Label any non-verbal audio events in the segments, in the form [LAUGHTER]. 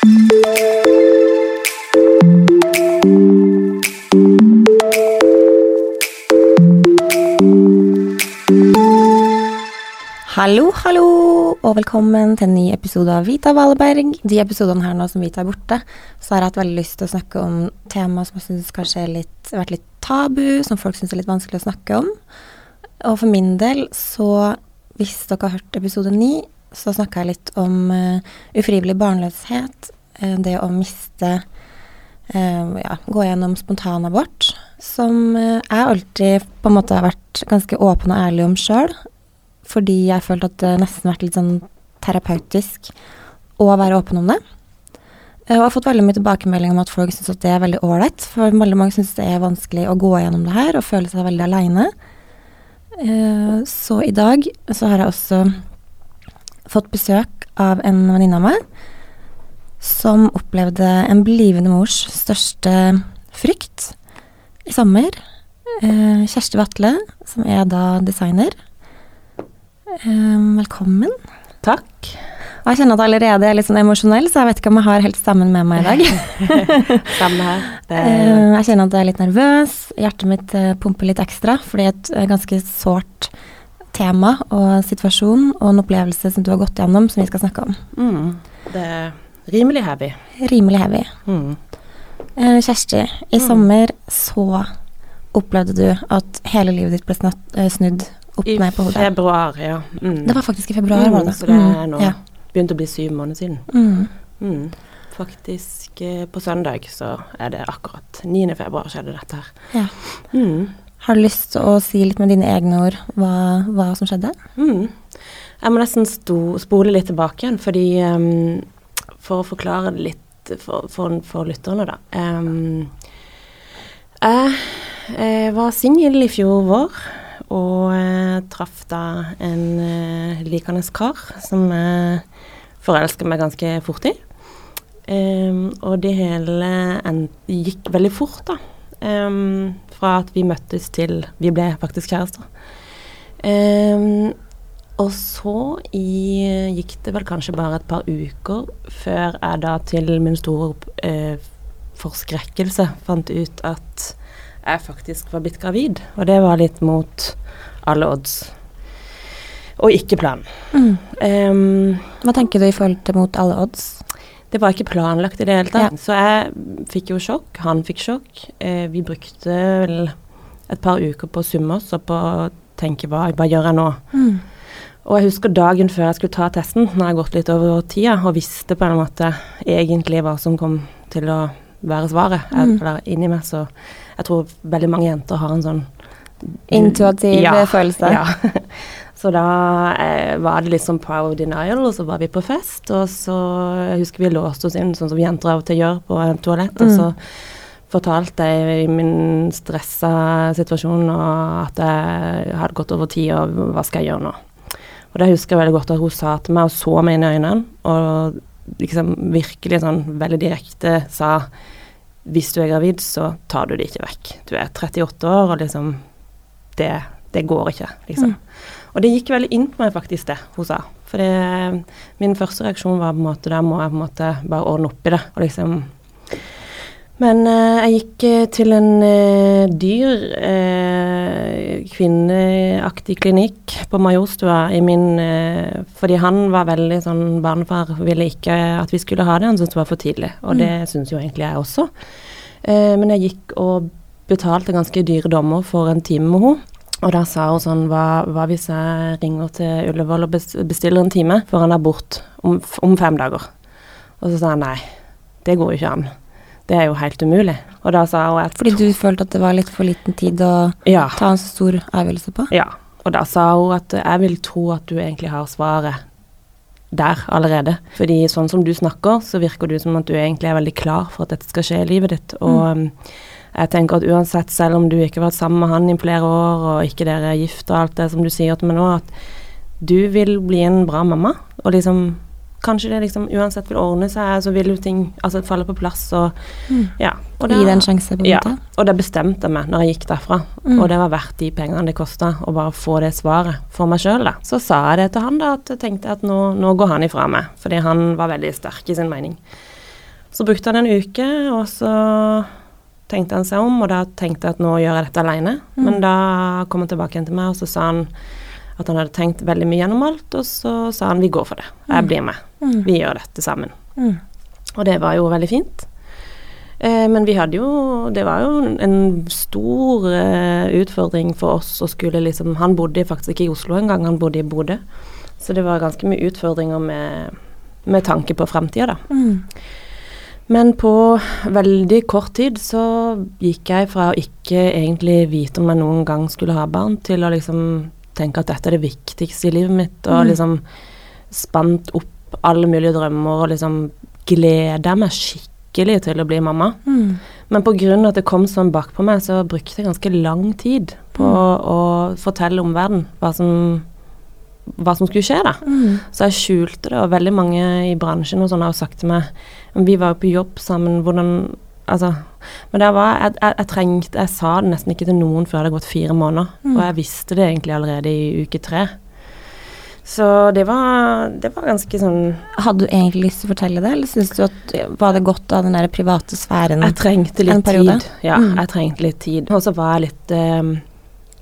Hallo, hallo, og velkommen til en ny episode av Vita Valeberg. De episodene her nå som Vita er borte, så har jeg hatt veldig lyst til å snakke om tema som jeg syns kanskje litt, vært litt tabu, som folk syns er litt vanskelig å snakke om. Og for min del, så hvis dere har hørt episode ni, så snakka jeg litt om uh, ufrivillig barnløshet. Uh, det å miste uh, Ja, gå gjennom spontanabort. Som jeg alltid på en måte har vært ganske åpen og ærlig om sjøl fordi jeg følte at det nesten har vært litt sånn terapeutisk å være åpen om det. Og har fått veldig mye tilbakemelding om at folk syns det er veldig ålreit. For veldig mange syns det er vanskelig å gå gjennom det her og føle seg veldig aleine. Så i dag så har jeg også fått besøk av en venninne av meg som opplevde en blivende mors største frykt i sommer. Kjersti Vatle, som er da designer Um, velkommen. Takk. Og jeg kjenner at jeg allerede er litt sånn emosjonell, så jeg vet ikke om jeg har helt stemmen med meg i dag. [LAUGHS] Samme her. Er... Uh, jeg kjenner at jeg er litt nervøs. Hjertet mitt pumper litt ekstra, fordi det er et ganske sårt tema og situasjon og en opplevelse som du har gått gjennom, som vi skal snakke om. Mm. Det er rimelig heavy. Rimelig heavy. Mm. Kjersti, i mm. sommer så opplevde du at hele livet ditt ble snudd opp I ned på hodet. I februar, ja. Mm. Det var faktisk i februar, mm, var det. Så det er nå ja. begynt å bli syv måneder siden. Mm. Mm. Faktisk eh, på søndag så er det akkurat 9. februar skjedde dette her. Ja. Har du lyst til å si litt med dine egne ord hva, hva som skjedde? Mm. Jeg må nesten sto, spole litt tilbake igjen, fordi um, For å forklare det litt for, for, for lytterne, da. Um, jeg, jeg var singel i fjor vår og eh, traff da en eh, likende kar som jeg forelska meg ganske fort i. Um, og det hele gikk veldig fort, da. Um, fra at vi møttes til vi ble faktisk kjærester. Um, og så i, gikk det vel kanskje bare et par uker før jeg da til min store uh, forskrekkelse fant ut at jeg faktisk var blitt gravid. Og det var litt mot alle odds. Og ikke planen. Mm. Um, Hva tenker du i forhold til mot alle odds? Det var ikke planlagt i det hele tatt. Ja. Så jeg fikk jo sjokk, han fikk sjokk. Eh, vi brukte vel et par uker på å summe oss og på å tenke hva, hva gjør jeg nå? Mm. Og jeg husker dagen før jeg skulle ta testen, når jeg har gått litt over tida, og visste på en måte egentlig hva som kom til å være svaret. Mm. Jeg, inni meg så Jeg tror veldig mange jenter har en sånn Intuitiv ja, følelse. Ja. [LAUGHS] Så da eh, var det litt sånn power denial, og så var vi på fest. Og så jeg husker vi låste oss inn, sånn som jenter av og til gjør på en toalett. Mm. Og så fortalte jeg i min stressa situasjon at jeg hadde gått over tid, og hva skal jeg gjøre nå? Og det husker jeg veldig godt at hun sa til meg og så meg inn i øynene, og liksom virkelig sånn veldig direkte sa hvis du er gravid, så tar du det ikke vekk. Du er 38 år, og liksom det, det går ikke, liksom. Mm. Og det gikk veldig inn på meg, faktisk, det hun sa. For det, min første reaksjon var på en måte der må jeg på en måte bare ordne opp i det. Og liksom Men eh, jeg gikk eh, til en eh, dyr, eh, kvinneaktig klinikk på Majorstua i min eh, Fordi han var veldig sånn Barnefar ville ikke at vi skulle ha det, han syntes det var for tidlig. Og mm. det syns jo egentlig jeg også. Eh, men jeg gikk og betalte ganske dyre dommer for en time med henne. Og da sa hun sånn hva, hva, hvis jeg ringer til Ullevål og bestiller en time for en abort om, om fem dager? Og så sa jeg nei, det går jo ikke an. Det er jo helt umulig. Og da sa hun at Fordi du følte at det var litt for liten tid å ja. ta en så stor avgjørelse på? Ja. Og da sa hun at jeg vil tro at du egentlig har svaret der allerede. Fordi sånn som du snakker, så virker du som at du egentlig er veldig klar for at dette skal skje i livet ditt. Og mm. Jeg tenker at uansett, selv om du ikke har vært sammen med han i flere år, og ikke dere er gift og alt det som du sier til meg nå, at du vil bli en bra mamma. Og liksom Kanskje det liksom uansett vil ordne seg, så vil jo ting altså falle på plass og mm. Ja. Og Gi det en sjanse, på en ja, måte? Og det bestemte jeg meg når jeg gikk derfra. Mm. Og det var verdt de pengene det kosta å bare få det svaret for meg sjøl, da. Så sa jeg det til han, da, at jeg tenkte at nå, nå går han ifra meg. Fordi han var veldig sterk i sin mening. Så brukte han en uke, og så tenkte han seg om, og da tenkte jeg at nå gjør jeg dette aleine. Mm. Men da kom han tilbake igjen til meg, og så sa han at han hadde tenkt veldig mye gjennom alt, og så sa han vi går for det. Jeg blir med. Mm. Vi gjør dette sammen. Mm. Og det var jo veldig fint. Eh, men vi hadde jo Det var jo en stor eh, utfordring for oss å skulle liksom Han bodde faktisk ikke i Oslo engang, han bodde i Bodø. Så det var ganske mye utfordringer med, med tanke på framtida, da. Mm. Men på veldig kort tid så gikk jeg fra å ikke egentlig vite om jeg noen gang skulle ha barn, til å liksom tenke at dette er det viktigste i livet mitt, og Mm. liksom spant opp alle mulige drømmer og liksom gleda meg skikkelig til å bli mamma. Mm. Men av at det kom sånn bakpå meg, så brukte jeg ganske lang tid på å fortelle omverdenen hva som, hva som skulle skje, da. Mm. Så jeg skjulte det, og veldig mange i bransjen og sånn har jo sagt til meg Vi var jo på jobb sammen, hvordan Altså Men det var jeg, jeg, jeg trengte Jeg sa det nesten ikke til noen før det hadde gått fire måneder, Mm. og jeg visste det egentlig allerede i uke tre. Så det var, det var ganske sånn Hadde du egentlig lyst til å fortelle det, eller syns du at var det godt av den der private sfæren? Jeg trengte litt tid. Ja, Mm. jeg trengte litt tid. Og så var jeg litt eh,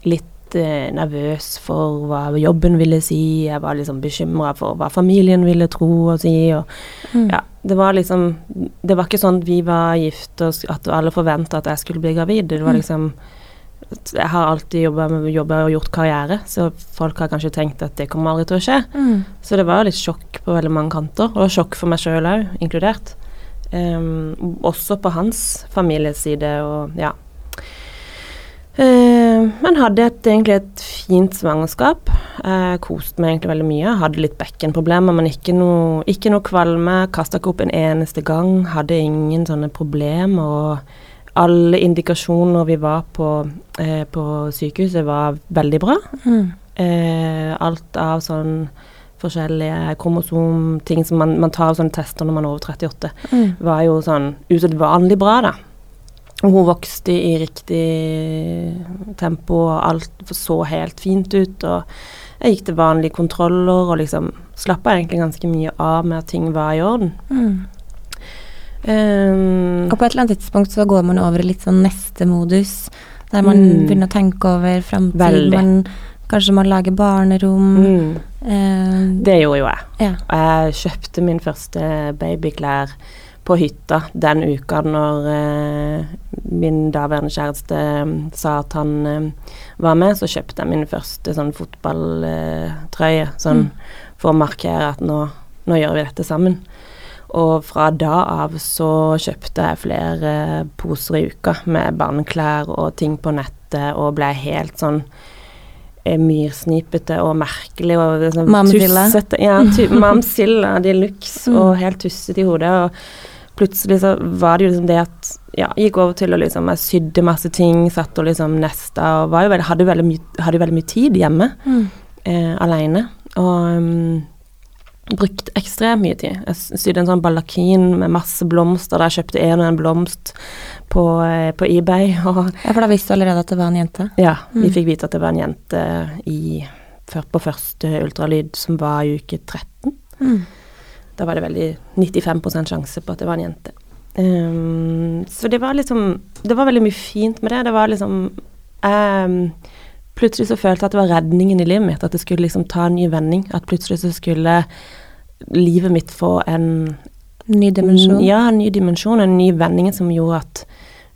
litt eh, nervøs for hva jobben ville si. Jeg var liksom bekymra for hva familien ville tro og si. Og Mm. Ja, det var liksom Det var ikke sånn at vi var gift og at alle forventa at jeg skulle bli gravid. Det var Mm. liksom Jeg har alltid jobba og gjort karriere, så folk har kanskje tenkt at det kommer aldri til å skje. Mm. Så det var litt sjokk på veldig mange kanter, og sjokk for meg sjøl òg, inkludert. Um, også på hans familieside og ja. Ehm, men hadde et, egentlig et fint svangerskap. Jeg koste meg egentlig veldig mye. Hadde litt bekkenproblemer, men ikke noe, ikke noe kvalme. Kasta ikke opp en eneste gang. Hadde ingen sånne problemer. Og alle indikasjoner vi var på eh, på sykehuset, var veldig bra. Mm. Eh, alt av sånn forskjellige kromosom, ting som man, man tar av sånne tester når man er over 38, Mm. var jo sånn usedvanlig bra, da. Og hun vokste i riktig tempo, og alt så helt fint ut. Og jeg gikk til vanlige kontroller og liksom slappa egentlig ganske mye av med at ting var i orden. Mm. Um, Og på et eller annet tidspunkt så går man over i litt sånn neste modus, der man Mm. begynner å tenke over framtiden. Kanskje man lager barnerom. mm, Eh, det gjorde jo jeg. ja. Jeg kjøpte min første babyklær på hytta den uka når eh, min daværende kjæreste eh, sa at han eh, var med, så kjøpte jeg min første sånn fotballtrøye, sånn Mm. for å markere at nå, nå gjør vi dette sammen. Og fra da av så kjøpte jeg flere poser i uka med barneklær og ting på nettet, og ble helt sånn eh, myrsnipete og merkelig og sånn Mamsilla. tussete. Ja, ty- [LAUGHS] mamsilla de luxe Mm. og helt tussete i hodet. Og plutselig så var det jo liksom det at ja, gikk over til å liksom Jeg sydde masse ting, satt og liksom nesta og var jo veldig, hadde, veldig mye, hadde jo veldig mye tid hjemme Mm. eh, aleine. Og um, brukte ekstremt mye tid. Jeg sydde en sånn ballakin med masse blomster. Der jeg kjøpte en og en blomst på, eh, på eBay. [LAUGHS] Ja, for da visste du allerede at det var en jente. ja, vi Mm. fikk vite at det var en jente i, på første ultralyd som var i uke 13. Mm. Da var det veldig 95 sjanse på at det var en jente. Um, så det var liksom Det var veldig mye fint med det. Det var liksom um, Plutselig så følte jeg at det var redningen i livet mitt. At det skulle liksom ta en ny vending. At plutselig så skulle livet mitt få en Ny dimensjon. Ja, en ny dimensjon. En ny vending som gjorde at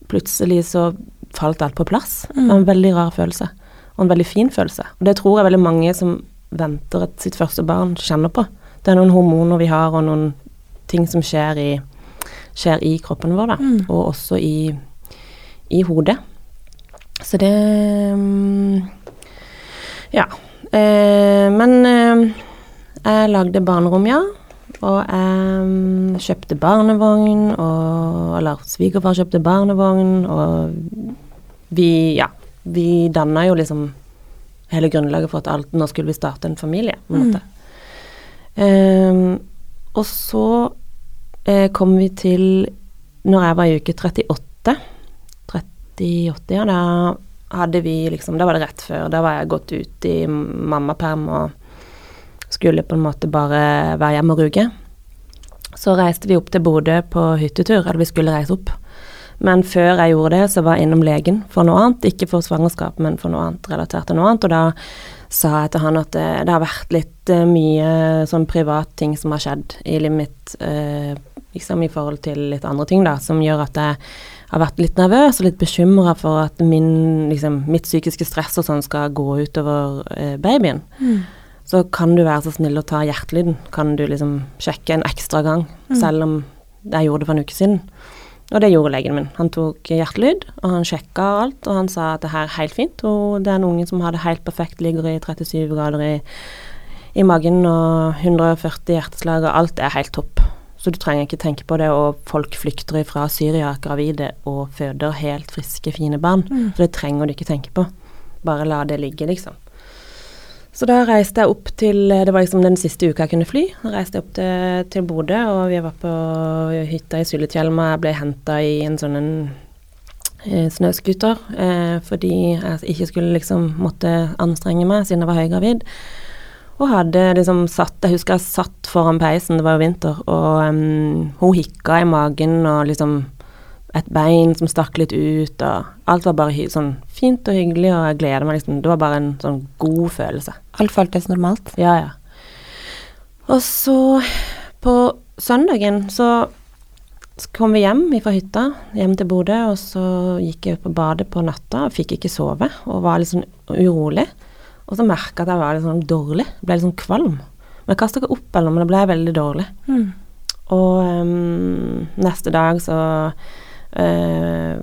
plutselig så falt alt på plass. Det var en veldig rar følelse. Og en veldig fin følelse. Og det tror jeg veldig mange som venter at sitt første barn, kjenner på. Det er noen hormoner vi har, og noen ting som skjer i, skjer i kroppen vår, da. Mm. Og også i, i hodet. Så det mm, Ja. Eh, men eh, jeg lagde barnerom, ja. Og jeg mm, kjøpte barnevogn, og Eller svigerfar kjøpte barnevogn, og vi Ja. Vi danna jo liksom hele grunnlaget for at alt Nå skulle vi starte en familie, på en Mm. måte. Ehm, og så eh, kom vi til Når jeg var i uke 38 38, ja, da hadde vi liksom Da var det rett før. Da var jeg gått ut i mammaperm og skulle på en måte bare være hjemme og ruge. Så reiste vi opp til Bodø på hyttetur, eller vi skulle reise opp. Men før jeg gjorde det, så var jeg innom legen for noe annet. Ikke for svangerskap, men for noe annet relatert til noe annet. Og da sa jeg til han at det, det har vært litt uh, mye sånn privat ting som har skjedd i livet mitt, eh, liksom i forhold til litt andre ting, da, som gjør at jeg har vært litt nervøs og litt bekymra for at min, liksom, mitt psykiske stress og sånn skal gå utover eh, babyen. Mm. Så kan du være så snill å ta hjertelyden. Kan du liksom sjekke en ekstra gang, mm. selv om jeg gjorde det for en uke siden. Og det gjorde legen min. Han tok hjertelyd, og han sjekka alt, og han sa at det her er helt fint. Og det er en som har det helt perfekt, ligger i 37 grader i, i magen og 140 hjerteslag, og alt er helt topp. Så du trenger ikke tenke på det, og folk flykter fra Syria gravide og føder helt friske, fine barn. Mm. Så det trenger du ikke tenke på. Bare la det ligge, liksom. Så da reiste jeg opp til Det var liksom den siste uka jeg kunne fly. Da reiste jeg opp til, til Bodø, og vi var på hytta i Sulitjelma. Jeg ble henta i en sånn en eh, eh, fordi jeg ikke skulle liksom måtte anstrenge meg siden jeg var høygravid. Og hadde liksom satt Jeg husker jeg satt foran peisen, det var jo vinter, og um, hun hikka i magen og liksom et bein som stakk litt ut, og alt var bare sånn fint og hyggelig, og jeg gleder meg liksom. Det var bare en sånn god følelse. Alt føltes normalt? Ja, ja. Og så, på søndagen, så kom vi hjem fra hytta, hjem til Bodø, og så gikk jeg ut på badet på natta og fikk ikke sove, og var litt sånn urolig. Og så merka jeg at jeg var litt sånn dårlig, ble litt sånn kvalm. Men jeg kasta ikke opp eller noe, men det ble veldig dårlig. Mm. Og um, neste dag så uh,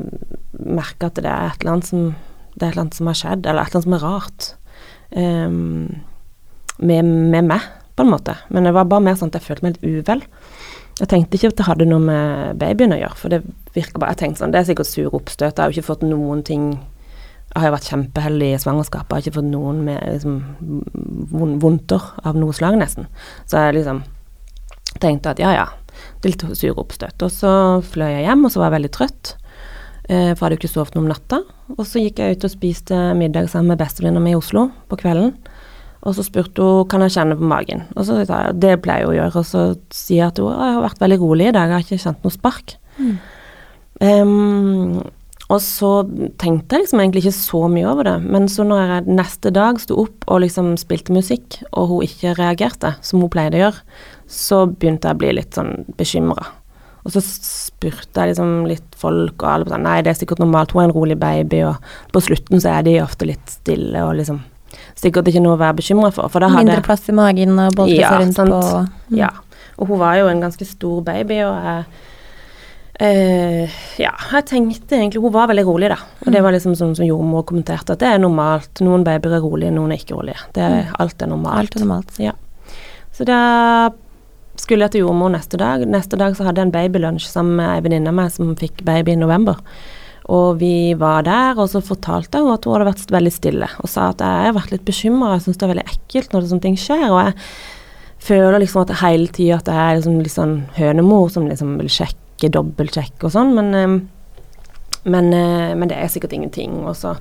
merka at det er et eller annet som det er et eller annet som har skjedd, eller et eller annet som er rart um, med, med, meg, på en måte. Men det var bare mer sånn at jeg følte meg litt uvel. Jeg tenkte ikke at det hadde noe med babyen å gjøre, for det virker bare Jeg tenkte sånn, det er sikkert sur oppstøt. Jeg har jo ikke fått noen ting Jeg har jo vært kjempeheldig i svangerskapet, jeg har ikke fått noen med liksom, vondter av noe slag, nesten. Så jeg liksom tenkte at ja, ja, det er litt sur oppstøt. Og så fløy jeg hjem, og så var jeg veldig trøtt. Eh, for jeg hadde jo ikke sovet noe om natta. Og så gikk jeg ut og spiste middag sammen med bestevenninna mi i Oslo på kvelden. Og så spurte hun kan jeg kjenne på magen. Og så sa jeg det pleier hun å gjøre. Og så sier jeg at hun jeg har vært veldig rolig i dag, jeg har ikke kjent noe spark. Mm. Um, og så tenkte jeg liksom egentlig ikke så mye over det. Men så når jeg neste dag sto opp og liksom spilte musikk, og hun ikke reagerte, som hun pleide å gjøre, så begynte jeg å bli litt sånn bekymra. Og så spurte jeg liksom litt folk, og alle sa nei, det er sikkert normalt, hun er en rolig baby, og på slutten så er de ofte litt stille og liksom Sikkert ikke noe å være bekymra for. for Mindre hadde, plass i magen og boltre ja, seg rundt sant? på mm. Ja. Og hun var jo en ganske stor baby, og jeg eh, ja, jeg tenkte egentlig Hun var veldig rolig, da. Og det mm. var liksom sånn som jordmor kommenterte, at det er normalt. Noen babyer er rolige, noen er ikke rolige. Det, mm. Alt er normalt. Alt er normalt. Ja. Så da skulle jeg til jordmor neste dag. Neste dag så hadde jeg en babylunsj sammen med ei venninne av meg som fikk baby i november. Og vi var der, og så fortalte hun at hun hadde vært veldig stille, og sa at jeg har vært litt bekymra, jeg syns det er veldig ekkelt når sånne ting skjer. og jeg føler liksom at hele tida at jeg er liksom litt sånn hønemor som liksom vil sjekke sjekke, dobbeltsjekke og sånn, men, eh, men, eh, men, det er sikkert ingenting. Og så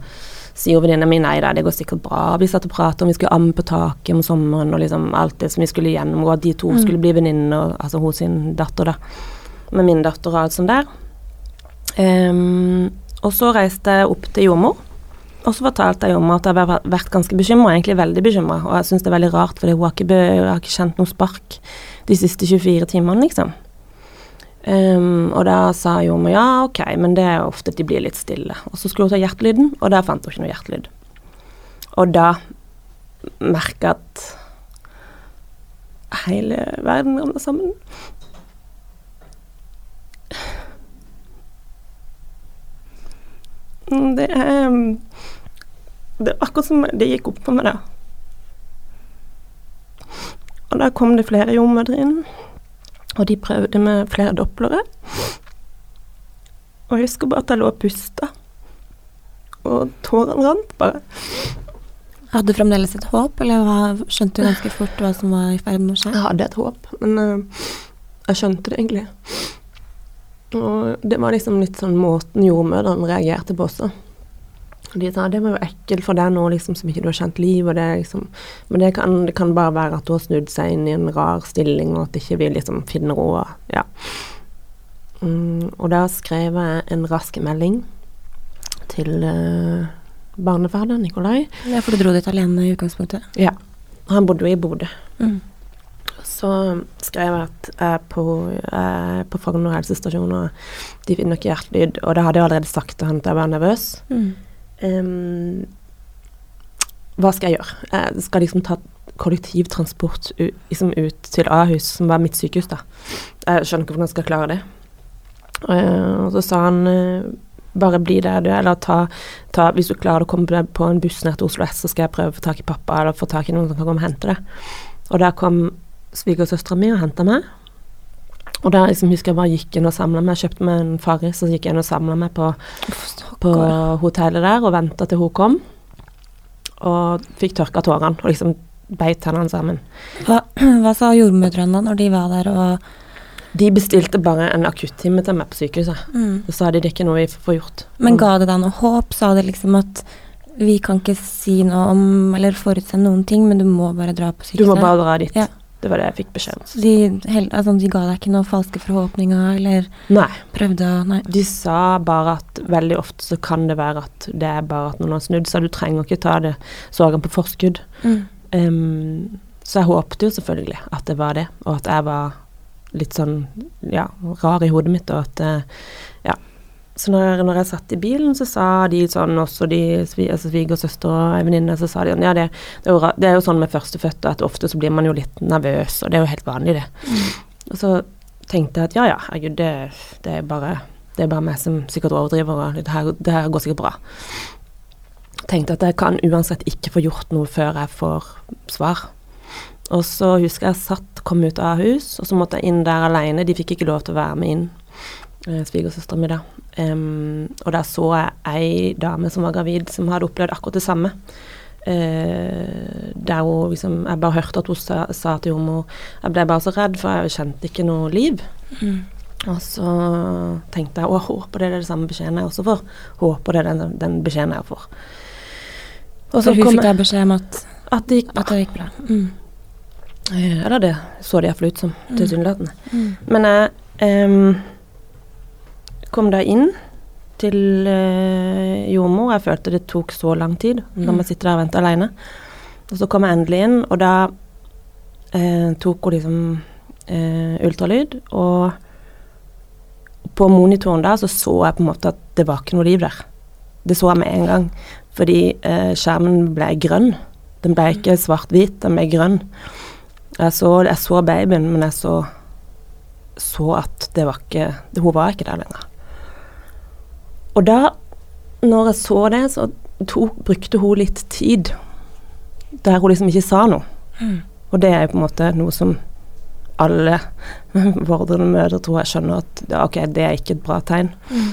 sier venninna mi nei da, det går sikkert bra. Vi satt og pratet om vi skulle amme på taket om sommeren og liksom alt det som vi skulle gjennom, og at de to mm. skulle bli venninner, altså hos sin datter, da. Med min datter og alt sånt der. Um, og så reiste jeg opp til jordmor. Og så fortalte jeg om at jeg har vært ganske bekymra, egentlig veldig bekymra. Og jeg syns det er veldig rart, for hun har ikke, har ikke kjent noe spark de siste 24 timene, liksom. Um, og da sa jordmor ja, ok, men det er ofte at de blir litt stille. Og så skulle hun ta hjertelyden, og der fant hun ikke noe hjertelyd. Og da merka at hele verden ramla sammen. Det er Det er akkurat som det gikk opp for meg, da. Og da kom det flere jordmødre inn. Og de prøvde med flere doplere. Og jeg husker bare at jeg lå og pusta. Og tårene rant bare. Hadde du fremdeles et håp, eller hva, skjønte du ganske fort hva som var i ferd med å skje? Jeg hadde et håp, men uh, jeg skjønte det egentlig. Og det var liksom litt sånn måten jordmødrene reagerte på også. De sa det var jo ekkelt for deg nå liksom som ikke du har kjent liv, og det liksom Men det kan, det kan bare være at du har snudd seg inn i en rar stilling, og at ikke vi liksom finner ro. Ja. Mm, og da skrev jeg en rask melding til uh, barnefaderen Nikolai. Ja, for du dro dit alene i utgangspunktet? Ja. Han bodde jo i Bodø. Mm. Så skrev jeg at jeg er på, er på Frogner helsestasjon, og de finner ikke hjertelyd. Og det hadde jeg allerede sagt til han at jeg var nervøs. Mm. Um, hva skal jeg gjøre? Jeg skal liksom ta kollektivtransport liksom ut til Ahus, som var mitt sykehus, da. Jeg skjønner ikke hvordan jeg skal klare det. Uh, og så sa han uh, bare bli der du er, eller ta, ta, Hvis du klarer å komme på en buss ned til Oslo S, så skal jeg prøve å få tak i pappa, eller få tak i noen som kan komme og hente det. Og der kom svigersøstera mi og henta meg. Og der liksom husker jeg bare gikk inn og samla meg, kjøpte meg en Farris, og gikk inn og samla meg på, på hotellet der og venta til hun kom. Og fikk tørka tårene og liksom beit tennene sammen. Hva, [CLEARS THROAT] hva sa jordmødrene da når de var der og De bestilte bare en akuttime til meg på sykehuset. mm. Så sa de det er ikke noe vi får gjort. Men ga det deg noe håp? Sa det liksom at vi kan ikke si noe om eller forutse noen ting, men du må bare dra på sykehuset? Du må bare dra dit. Ja. Det var det jeg fikk beskjed om. De, altså, de ga deg ikke noen falske forhåpninger, eller Nei. prøvde å Nei. De sa bare at veldig ofte så kan det være at det er bare at noen har snudd, så du trenger ikke ta det sorgen på forskudd. Mm. Um, så jeg håpte jo selvfølgelig at det var det, og at jeg var litt sånn ja, rar i hodet mitt, og at ja. Så når, når jeg satt i bilen, så sa de sånn, også de altså svigersøster og ei venninne, så sa de sånn Ja, det, det, er jo, det er jo sånn med førstefødte at ofte så blir man jo litt nervøs, og det er jo helt vanlig, det. Og så tenkte jeg at ja, ja, herregud, det, det er bare det er bare meg som sikkert overdriver, og det her, det her går sikkert bra. Tenkte at jeg kan uansett ikke få gjort noe før jeg får svar. Og så husker jeg satt, kom ut av hus, og så måtte jeg inn der alene. De fikk ikke lov til å være med inn, eh, svigersøstera mi da. Em, og der så jeg ei dame som var gravid, som hadde opplevd akkurat det samme. Uh, der hun liksom Jeg bare hørte at hun sa, sa til henne Jeg ble bare så redd, for jeg kjente ikke noe liv. Mm. Og så tenkte jeg å, jeg håper det er det samme beskjeden jeg også får. Håper det er den, den beskjeden jeg får. Og Så så hun kom fikk da beskjed om at, at det gikk bra. at det gikk bra? Mm. Eh, Eller det så det iallfall ut som, Mm. tilsynelatende. Mm. Men jeg em, kom da inn til uh, jordmor. Jeg følte det tok så lang tid når Mm. man sitter der og venter alene. Og så kom jeg endelig inn, og da eh, tok hun liksom eh, ultralyd. Og på monitoren da så så jeg på en måte at det var ikke noe liv der. Det så jeg med en gang, fordi eh, skjermen ble grønn. Den ble ikke svart-hvit, den ble grønn. Jeg så, jeg så babyen, men jeg så, så at det var ikke Hun var ikke der lenger. Og da, når jeg så det, så tok, brukte hun litt tid der hun liksom ikke sa noe. Mm. Og det er jo på en måte noe som alle [LAUGHS] vordrende mødre tror jeg skjønner at ok, det er ikke et bra tegn. Mm.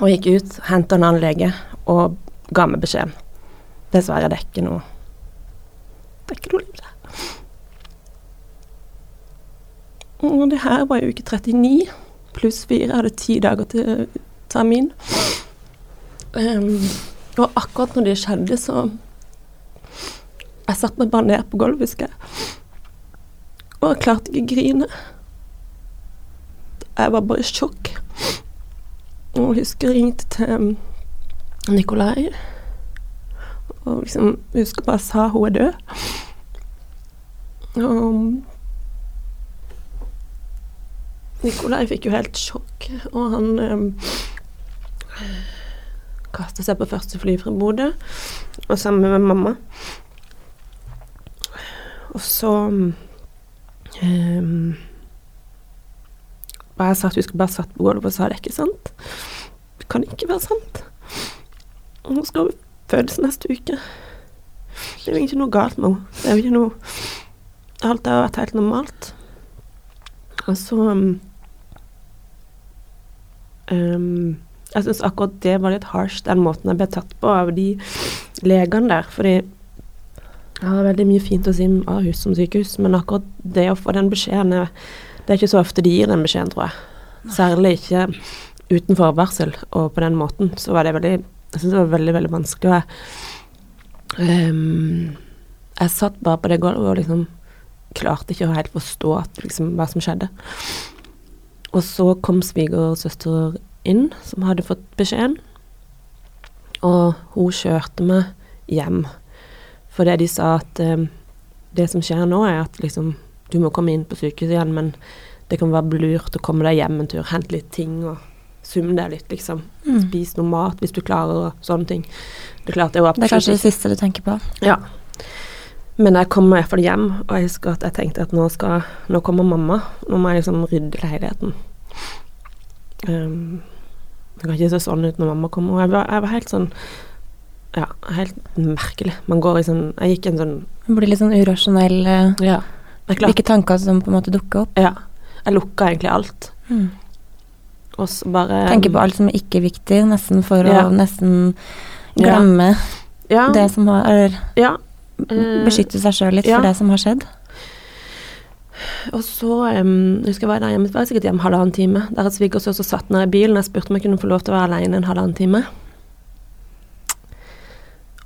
Og gikk ut, henta en annen lege og ga meg beskjeden. Dessverre, det er ikke noe Det er ikke noe liv der. Og det her var jo uke 39 pluss 4. Jeg hadde ti dager til termin. Um, og akkurat når det skjedde, så Jeg satte meg bare ned på gulvet, husker jeg. Og jeg klarte ikke å grine. Jeg var bare i sjokk. Og jeg husker jeg ringte til Nikolai. Og liksom jeg husker bare sa hun er død. Og Nikolai fikk jo helt sjokk, og han um, kastet seg på første fly fra Bodø, og sammen med mamma. Og så um, bare jeg vi skal bare satt på gulvet og sa det ikke sant. Det kan ikke være sant. Og Hun skal fødes neste uke. Det er jo ikke noe galt med henne. Det er jo ikke noe Alt har vært helt normalt. Og så um, um, Jeg syns akkurat det var litt harsh, den måten jeg ble tatt på av de legene der. Fordi jeg har veldig mye fint å si om Ahus som sykehus, men akkurat det å få den beskjeden Det er ikke så ofte de gir den beskjeden, tror jeg. Særlig ikke uten forvarsel, og på den måten så var det veldig Jeg syns det var veldig, veldig vanskelig. Og jeg, um, jeg satt bare på det gulvet og liksom klarte ikke å helt forstå at, liksom, hva som skjedde. Og så kom svigersøster inn, som hadde fått beskjeden. Og hun kjørte meg hjem. Fordi de sa at eh, det som skjer nå, er at liksom du må komme inn på sykehuset igjen, men det kan være lurt å komme deg hjem en tur, hente litt ting og summe deg litt, liksom. Mm. Spis noe mat hvis du klarer og sånne ting. Det er klart det er kanskje det siste du tenker på. ja. Men jeg kom i hvert fall hjem, og jeg husker at jeg tenkte at nå skal Nå kommer mamma. Nå må jeg liksom rydde leiligheten. Um, det kan ikke se sånn ut når mamma kommer. Og jeg var, jeg var helt sånn Ja, helt merkelig. Man går i sånn Jeg gikk i en sånn Man blir litt sånn urasjonell. eh, Ja. Hvilke tanker som på en måte dukker opp. Ja. Jeg lukka egentlig alt. Og så bare Tenker på alt som er ikke viktig, nesten for Ja. å nesten glemme ja, det som har Eller Ja. Beskytte seg sjøl litt for det som har skjedd. Og så um, husker jeg var der hjemme, var sikkert hjemme halvannen time. Der et svigersøster satt ned i bilen. Jeg spurte om jeg kunne få lov til å være alene en halvannen time.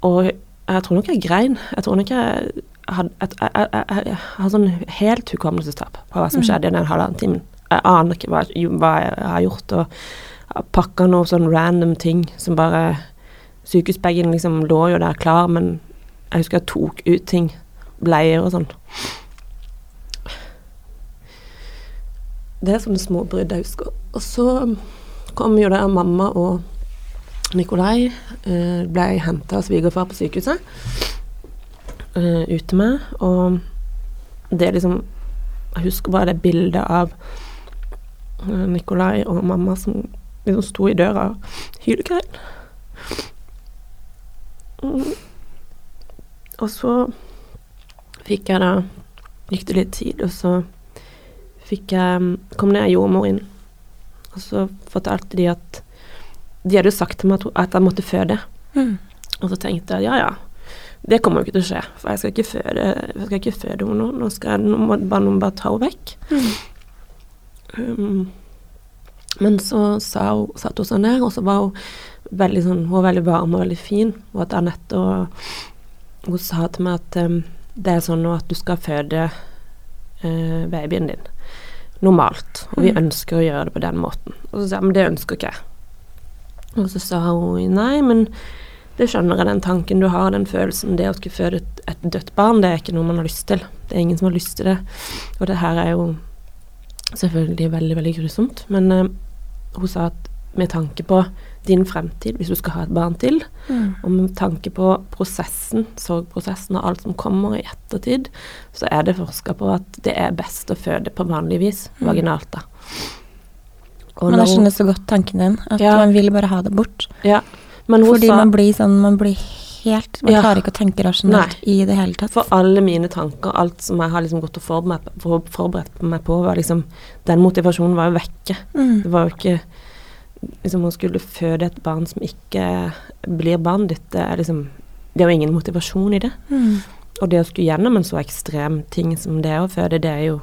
Og jeg tror nok jeg grein. Jeg tror nok jeg hadde jeg, har sånn helt hukommelsestap på hva som Mm. skjedde i den halvannen timen. Jeg aner ikke hva, hva jeg har gjort, og pakka noe sånn random ting som bare Sykehusbagen liksom lå jo der klar, men jeg husker jeg tok ut ting. Bleier og sånn. Det er sånne små brudd jeg husker. Og så kom jo der mamma og Nikolai eh, ble henta av svigerfar på sykehuset. Eh, ute med. Og det liksom Jeg husker bare det bildet av eh, Nikolai og mamma som liksom sto i døra og hylgrein. Og så fikk jeg da Gikk det litt tid, og så fikk jeg kom ned ei jordmor inn. Og så fortalte de at De hadde jo sagt til meg at, jeg måtte føde. Mm. Og så tenkte jeg ja, ja. Det kommer jo ikke til å skje, for jeg skal ikke føde jeg skal ikke føde henne nå. Nå, skal jeg, nå må bare noen bare ta henne vekk. Um, men så sa hun, satt hun seg ned, og så var hun veldig sånn Hun var veldig varm og veldig fin. Og at Anette og Hun sa til meg at um, det er sånn nå at du skal føde uh, babyen din normalt. Og vi Mm. ønsker å gjøre det på den måten. Og så sa jeg men det ønsker ikke jeg. Og så sa hun nei, men det skjønner jeg, den tanken du har, den følelsen. Det å skulle føde et, et dødt barn, det er ikke noe man har lyst til. Det er ingen som har lyst til det. Og det her er jo selvfølgelig veldig, veldig grusomt. Men uh, hun sa at med tanke på din fremtid, hvis du skal ha et barn til, Mm. og med tanke på prosessen, sorgprosessen og alt som kommer i ettertid, så er det forska på at det er best å føde på vanlig vis, Mm. vaginalt, da. Og Men jeg skjønner så godt tanken din, at Ja. man vil bare ha det bort. Ja, Fordi sa man blir sånn Man blir helt Man Ja. klarer ikke å tenke rasjonelt i det hele tatt. For alle mine tanker, alt som jeg har liksom gått og forberedt forberedt meg på, var liksom Den motivasjonen var jo vekke. Mm. Det var jo ikke Liksom å skulle føde et barn som ikke blir barnet ditt, det er liksom Det er jo ingen motivasjon i det. Mm. Og det å skulle gjennom en så ekstrem ting som det å føde, det er jo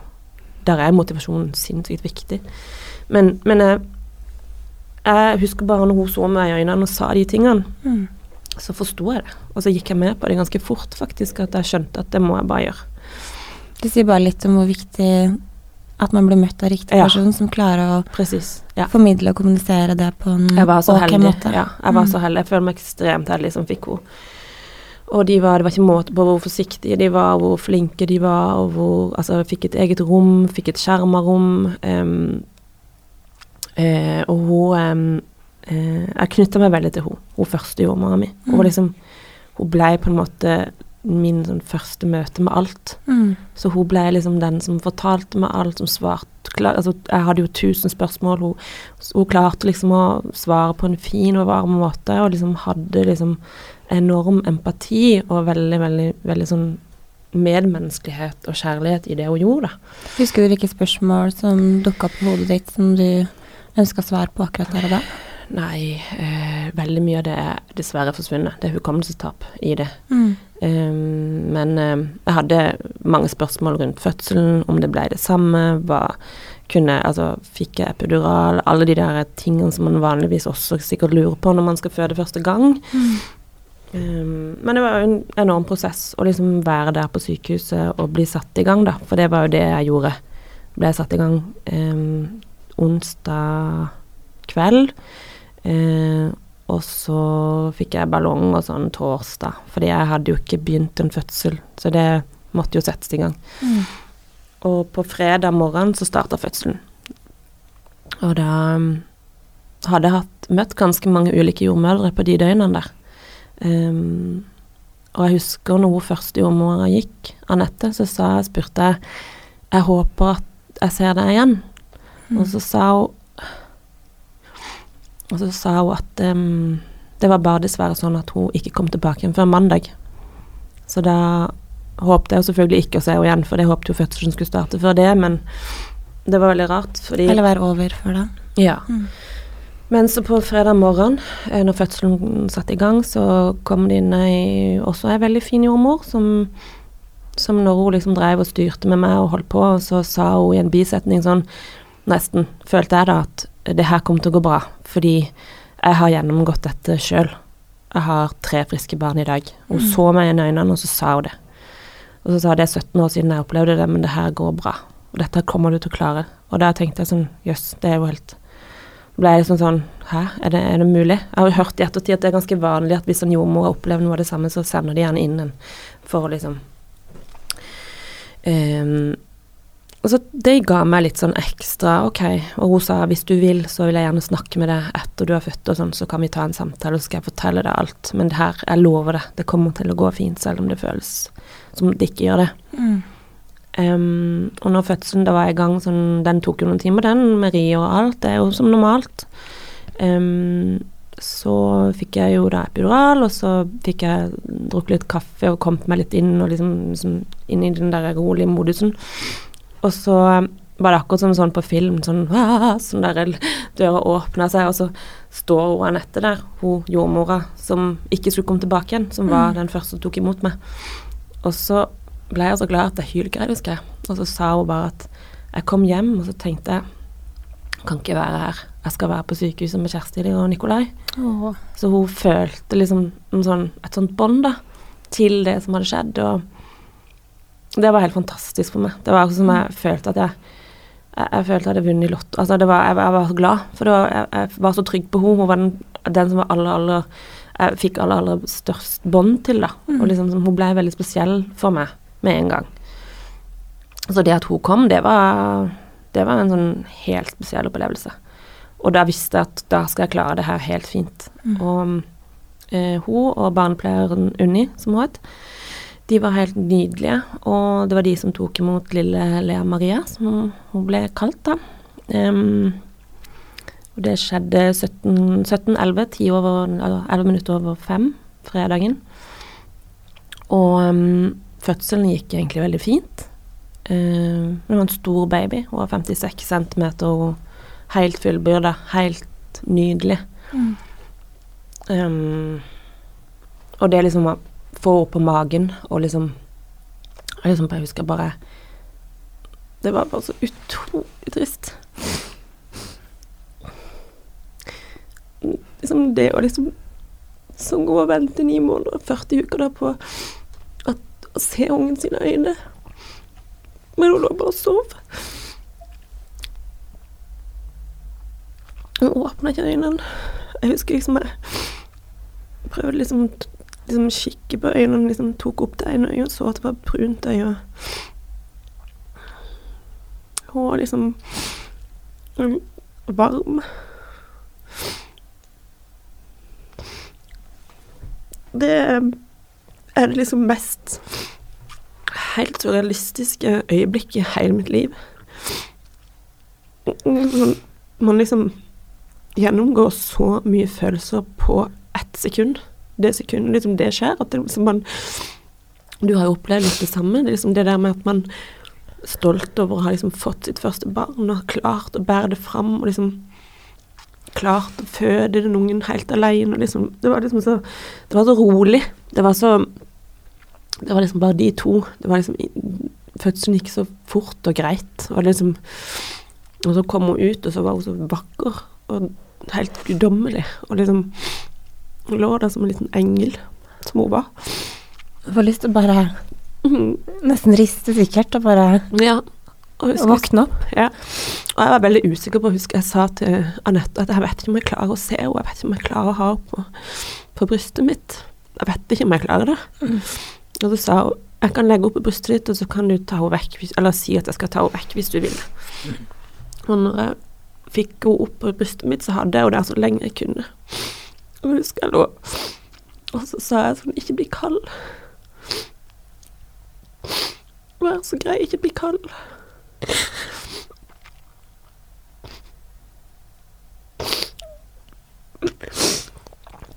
Der er motivasjonen sinnssykt viktig. Men, men jeg, jeg husker bare når hun så meg i øynene og sa de tingene, Mm. så forsto jeg det. Og så gikk jeg med på det ganske fort, faktisk, at jeg skjønte at det må jeg bare gjøre. Det sier bare litt om hvor viktig at man blir møtt av riktig Ja. person som klarer å Precis, Ja. formidle og kommunisere det på en ok heldig. måte. Ja, jeg var Mm. så heldig. Jeg føler meg ekstremt heldig som fikk henne. Og de var, det var ikke måte på hvor forsiktige de var, hvor flinke de var, og hvor Altså, fikk et eget rom, fikk et skjerma rom. Um, uh, og hun um, uh, Jeg knytta meg veldig til henne, hun første jordmora mi. Hun var Mm. liksom Hun ble på en måte min sånn første møte med alt. Mm. Så hun ble liksom den som fortalte meg alt, som svarte klar, altså, Jeg hadde jo tusen spørsmål. Hun, hun klarte liksom å svare på en fin og varm måte, og liksom hadde liksom enorm empati og veldig, veldig, veldig sånn medmenneskelighet og kjærlighet i det hun gjorde. Husker du hvilke spørsmål som dukka opp i hodet ditt som du ønska svar på akkurat der og da? Nei, eh, veldig mye av det er dessverre forsvunnet. Det er hukommelsestap i det. Mm. Um, men um, jeg hadde mange spørsmål rundt fødselen, om det ble det samme, hva kunne Altså fikk jeg epidural, alle de der tingene som man vanligvis også sikkert lurer på når man skal føde første gang. Um, men det var jo en enorm prosess å liksom være der på sykehuset og bli satt i gang, da. For det var jo det jeg gjorde. Ble satt i gang um, onsdag kveld. Uh, og så fikk jeg ballong og sånn torsdag, fordi jeg hadde jo ikke begynt en fødsel. Så det måtte jo settes i gang. Mm. Og på fredag morgen så starta fødselen. Og da um, hadde jeg hatt, møtt ganske mange ulike jordmødre på de døgnene der. Um, og jeg husker når hun første jordmora gikk, Anette, så sa jeg, spurte jeg Jeg håper at jeg ser deg igjen. Mm. Og så sa hun Og så sa hun at um, det var bare dessverre sånn at hun ikke kom tilbake igjen før mandag. Så da håpte jeg selvfølgelig ikke å se henne igjen, for jeg håpet jo fødselen skulle starte før det, men det var veldig rart, fordi Eller være over før da. Ja. Mm. Men så på fredag morgen, eh, når fødselen satte i gang, så kom det inn ei, også ei veldig fin jordmor som, som når hun liksom drev og styrte med meg og holdt på, og så sa hun i en bisetning sånn, nesten, følte jeg da at det her kommer til å gå bra, fordi jeg har gjennomgått dette sjøl. Jeg har tre friske barn i dag. Hun Mm. så meg i øynene, og så sa hun det. Og så sa hun det er 17 år siden jeg opplevde det, men det her går bra. Og dette kommer du til å klare. Og da tenkte jeg sånn, jøss, det er jo helt ble jeg liksom sånn Hæ, er det, er det mulig? Jeg har jo hørt i ettertid at det er ganske vanlig at hvis en jordmor har opplevd noe av det samme, så sender de gjerne inn en for å liksom Og så det ga meg litt sånn ekstra OK. Og hun sa hvis du vil, så vil jeg gjerne snakke med deg etter du har født og sånn, så kan vi ta en samtale, og så skal jeg fortelle deg alt. Men det her, jeg lover det, det kommer til å gå fint, selv om det føles som det ikke gjør det. Mm. Um, og når fødselen da var i gang, sånn, den tok jo noen timer, den, med ri og alt, det er jo som normalt. Um, så fikk jeg jo da epidural, og så fikk jeg drukket litt kaffe og kommet meg litt inn, og liksom, liksom inn i den der rolige modusen. Og så var det akkurat som sånn på film, sånn, «Ah», sånn der døra åpna seg, og så står hun Anette der, hun jordmora som ikke skulle komme tilbake igjen, som var Mm. den første som tok imot meg. Og så ble jeg så glad at jeg hylgrein, husker jeg. Og så sa hun bare at jeg kom hjem, og så tenkte jeg kan ikke være her. Jeg skal være på sykehuset med Kjersti og Nikolai. Åh. Så hun følte liksom en sånn, et sånt bånd da, til det som hadde skjedd, og det var helt fantastisk for meg. Det var som jeg følte at jeg jeg, jeg følte jeg hadde vunnet Lotto. Altså, det var, jeg, jeg var så glad, for det var, jeg, jeg var så trygg på henne. Hun var den, den som var aller, aller Jeg fikk aller, aller størst bånd til, da. Mm. Og liksom, hun ble veldig spesiell for meg med en gang. Så det at hun kom, det var, det var en sånn helt spesiell opplevelse. Og da visste jeg at da skal jeg klare det her helt fint. Mm. Og eh, hun og barnepleieren Unni, som hun het, de var helt nydelige. Og det var de som tok imot lille Lea Maria, som hun ble kalt da. Um, og det skjedde 17 17.11, 10 over, eller 11 minutter over fem, fredagen. Og um, fødselen gikk egentlig veldig fint. Uh, hun var en stor baby. Hun var 56 cm og helt fullbyrda. Helt nydelig. Mm. Um, og det liksom å få opp på magen og liksom Jeg liksom bare husker bare Det var bare så utrolig trist. Liksom det å liksom Som gå og vente ni måneder, 40 uker da på at, å se ungen sine øyne. Men hun lå bare og sov. Hun åpna ikke øynene. Jeg husker liksom jeg prøvde liksom liksom kikke på øynene, liksom tok opp det ene øyet og så at det var brunt øye. Og liksom mm, varm. Det er det liksom mest helt surrealistiske øyeblikket i hele mitt liv. Man liksom gjennomgår så mye følelser på ett sekund. Det sekundet liksom det skjer, at det liksom man Du har jo opplevd litt det samme. Det liksom det der med at man er stolt over å ha liksom fått sitt første barn og klart å bære det fram og liksom klart å føde den ungen helt alene. Og liksom, det var liksom så Det var så rolig. Det var så Det var liksom bare de to. Det var liksom Fødselen gikk så fort og greit. Og liksom Og så kom hun ut, og så var hun så vakker og helt guddommelig. Og liksom hun lå der som en liten engel, som hun var. Jeg får lyst til å bare Mhm. nesten riste sikkert og bare Ja. Og husker- våkne opp. Ja. Og jeg var veldig usikker på Husker jeg sa til Anette at jeg vet ikke om jeg klarer å se henne. Jeg vet ikke om jeg klarer å ha henne på, på brystet mitt. Jeg vet ikke om jeg klarer det. Og så sa hun jeg kan legge opp på brystet ditt, og så kan du ta henne vekk Eller si at jeg skal ta henne vekk hvis du vil. Og når jeg fikk henne opp på brystet mitt, så hadde jeg henne der så lenge jeg kunne. Og husker jeg lå Og så sa jeg sånn Ikke bli kald. Vær så grei, ikke bli kald.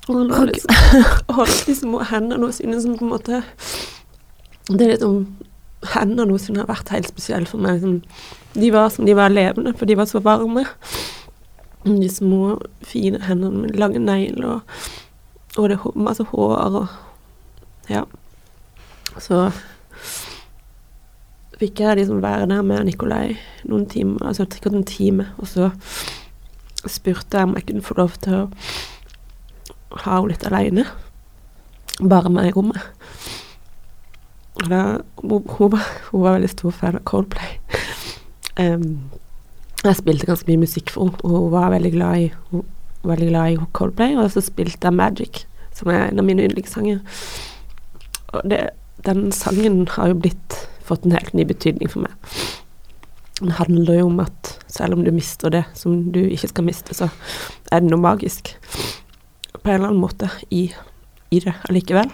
Og han holdt liksom, liksom hendene sine som på en måte Det er litt om Hendene hennes har vært helt spesielle for meg. Liksom, de var som de var levende, for de var så varme. De små, fine hendene med lange negler og, og det hå- masse hår og Ja. Så fikk jeg liksom være der med Nikolai noen timer, altså sikkert en time, og så spurte jeg om jeg kunne få lov til å ha henne litt aleine. Bare meg i rommet. Og da, hun, hun, var, hun var veldig stor fan av Coldplay. Em, jeg spilte ganske mye musikk for henne, og hun var veldig glad i, hun veldig glad i Coldplay. Og så spilte jeg Magic, som er en av mine yndlingssanger. Og det, den sangen har jo blitt fått en helt ny betydning for meg. Den handler jo om at selv om du mister det som du ikke skal miste, så er det noe magisk på en eller annen måte i, i det allikevel.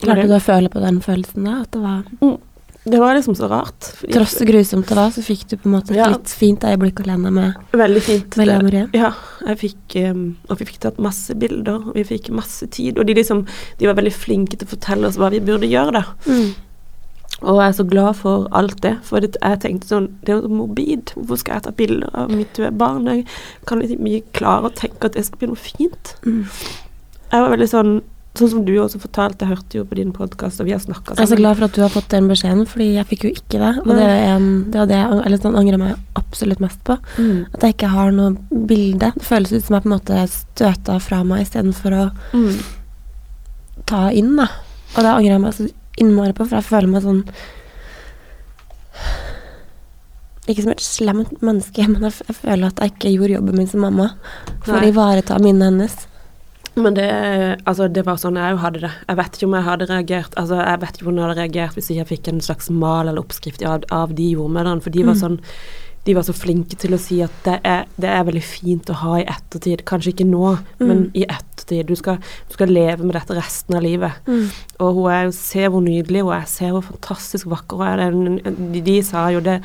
Klarte du å føle på den følelsen da? At det var Det var liksom så rart. Tross det grusomt det var, så fikk du på en måte et Ja. litt fint øyeblikk alene med Veldig fint. Det- Marie. Ja, jeg fikk, um, og vi fikk tatt masse bilder, og vi fikk masse tid. Og de liksom, de var veldig flinke til å fortelle oss hva vi burde gjøre, da. Mm. Og jeg er så glad for alt det, for jeg tenkte sånn, det er jo så morbid. Hvorfor skal jeg ta bilder av mitt døde barn? Jeg kan liksom ikke klare å tenke at det skal bli noe fint. Mm. Jeg var veldig sånn, sånn som du også fortalte, jeg hørte jo på din podkast, og vi har snakka Jeg er så glad for at du har fått den beskjeden, fordi jeg fikk jo ikke det. Og det, er en, det var det jeg eller sånn, angrer meg absolutt mest på. Mm. At jeg ikke har noe bilde. Det føles ut som jeg på en måte støta fra meg istedenfor å Mm. ta inn, da. Og det angrer jeg meg så innmari på, for jeg føler meg sånn Ikke som et slemt menneske, men jeg, jeg føler at jeg ikke gjorde jobben min som mamma for Nei. å ivareta minnene hennes. Men det, altså, det var sånn jeg jo hadde det. Jeg vet ikke om jeg hadde reagert Altså, jeg vet ikke hvordan jeg hadde reagert hvis ikke jeg fikk en slags mal eller oppskrift av, av de jordmødrene, for de var Mm. sånn de var så flinke til å si at det er, det er veldig fint å ha i ettertid. Kanskje ikke nå, men Mm. i ettertid. Du skal, du skal leve med dette resten av livet. Og hun er jo, se hvor nydelig hun er, se hvor fantastisk vakker hun er. Er De, de sa jo det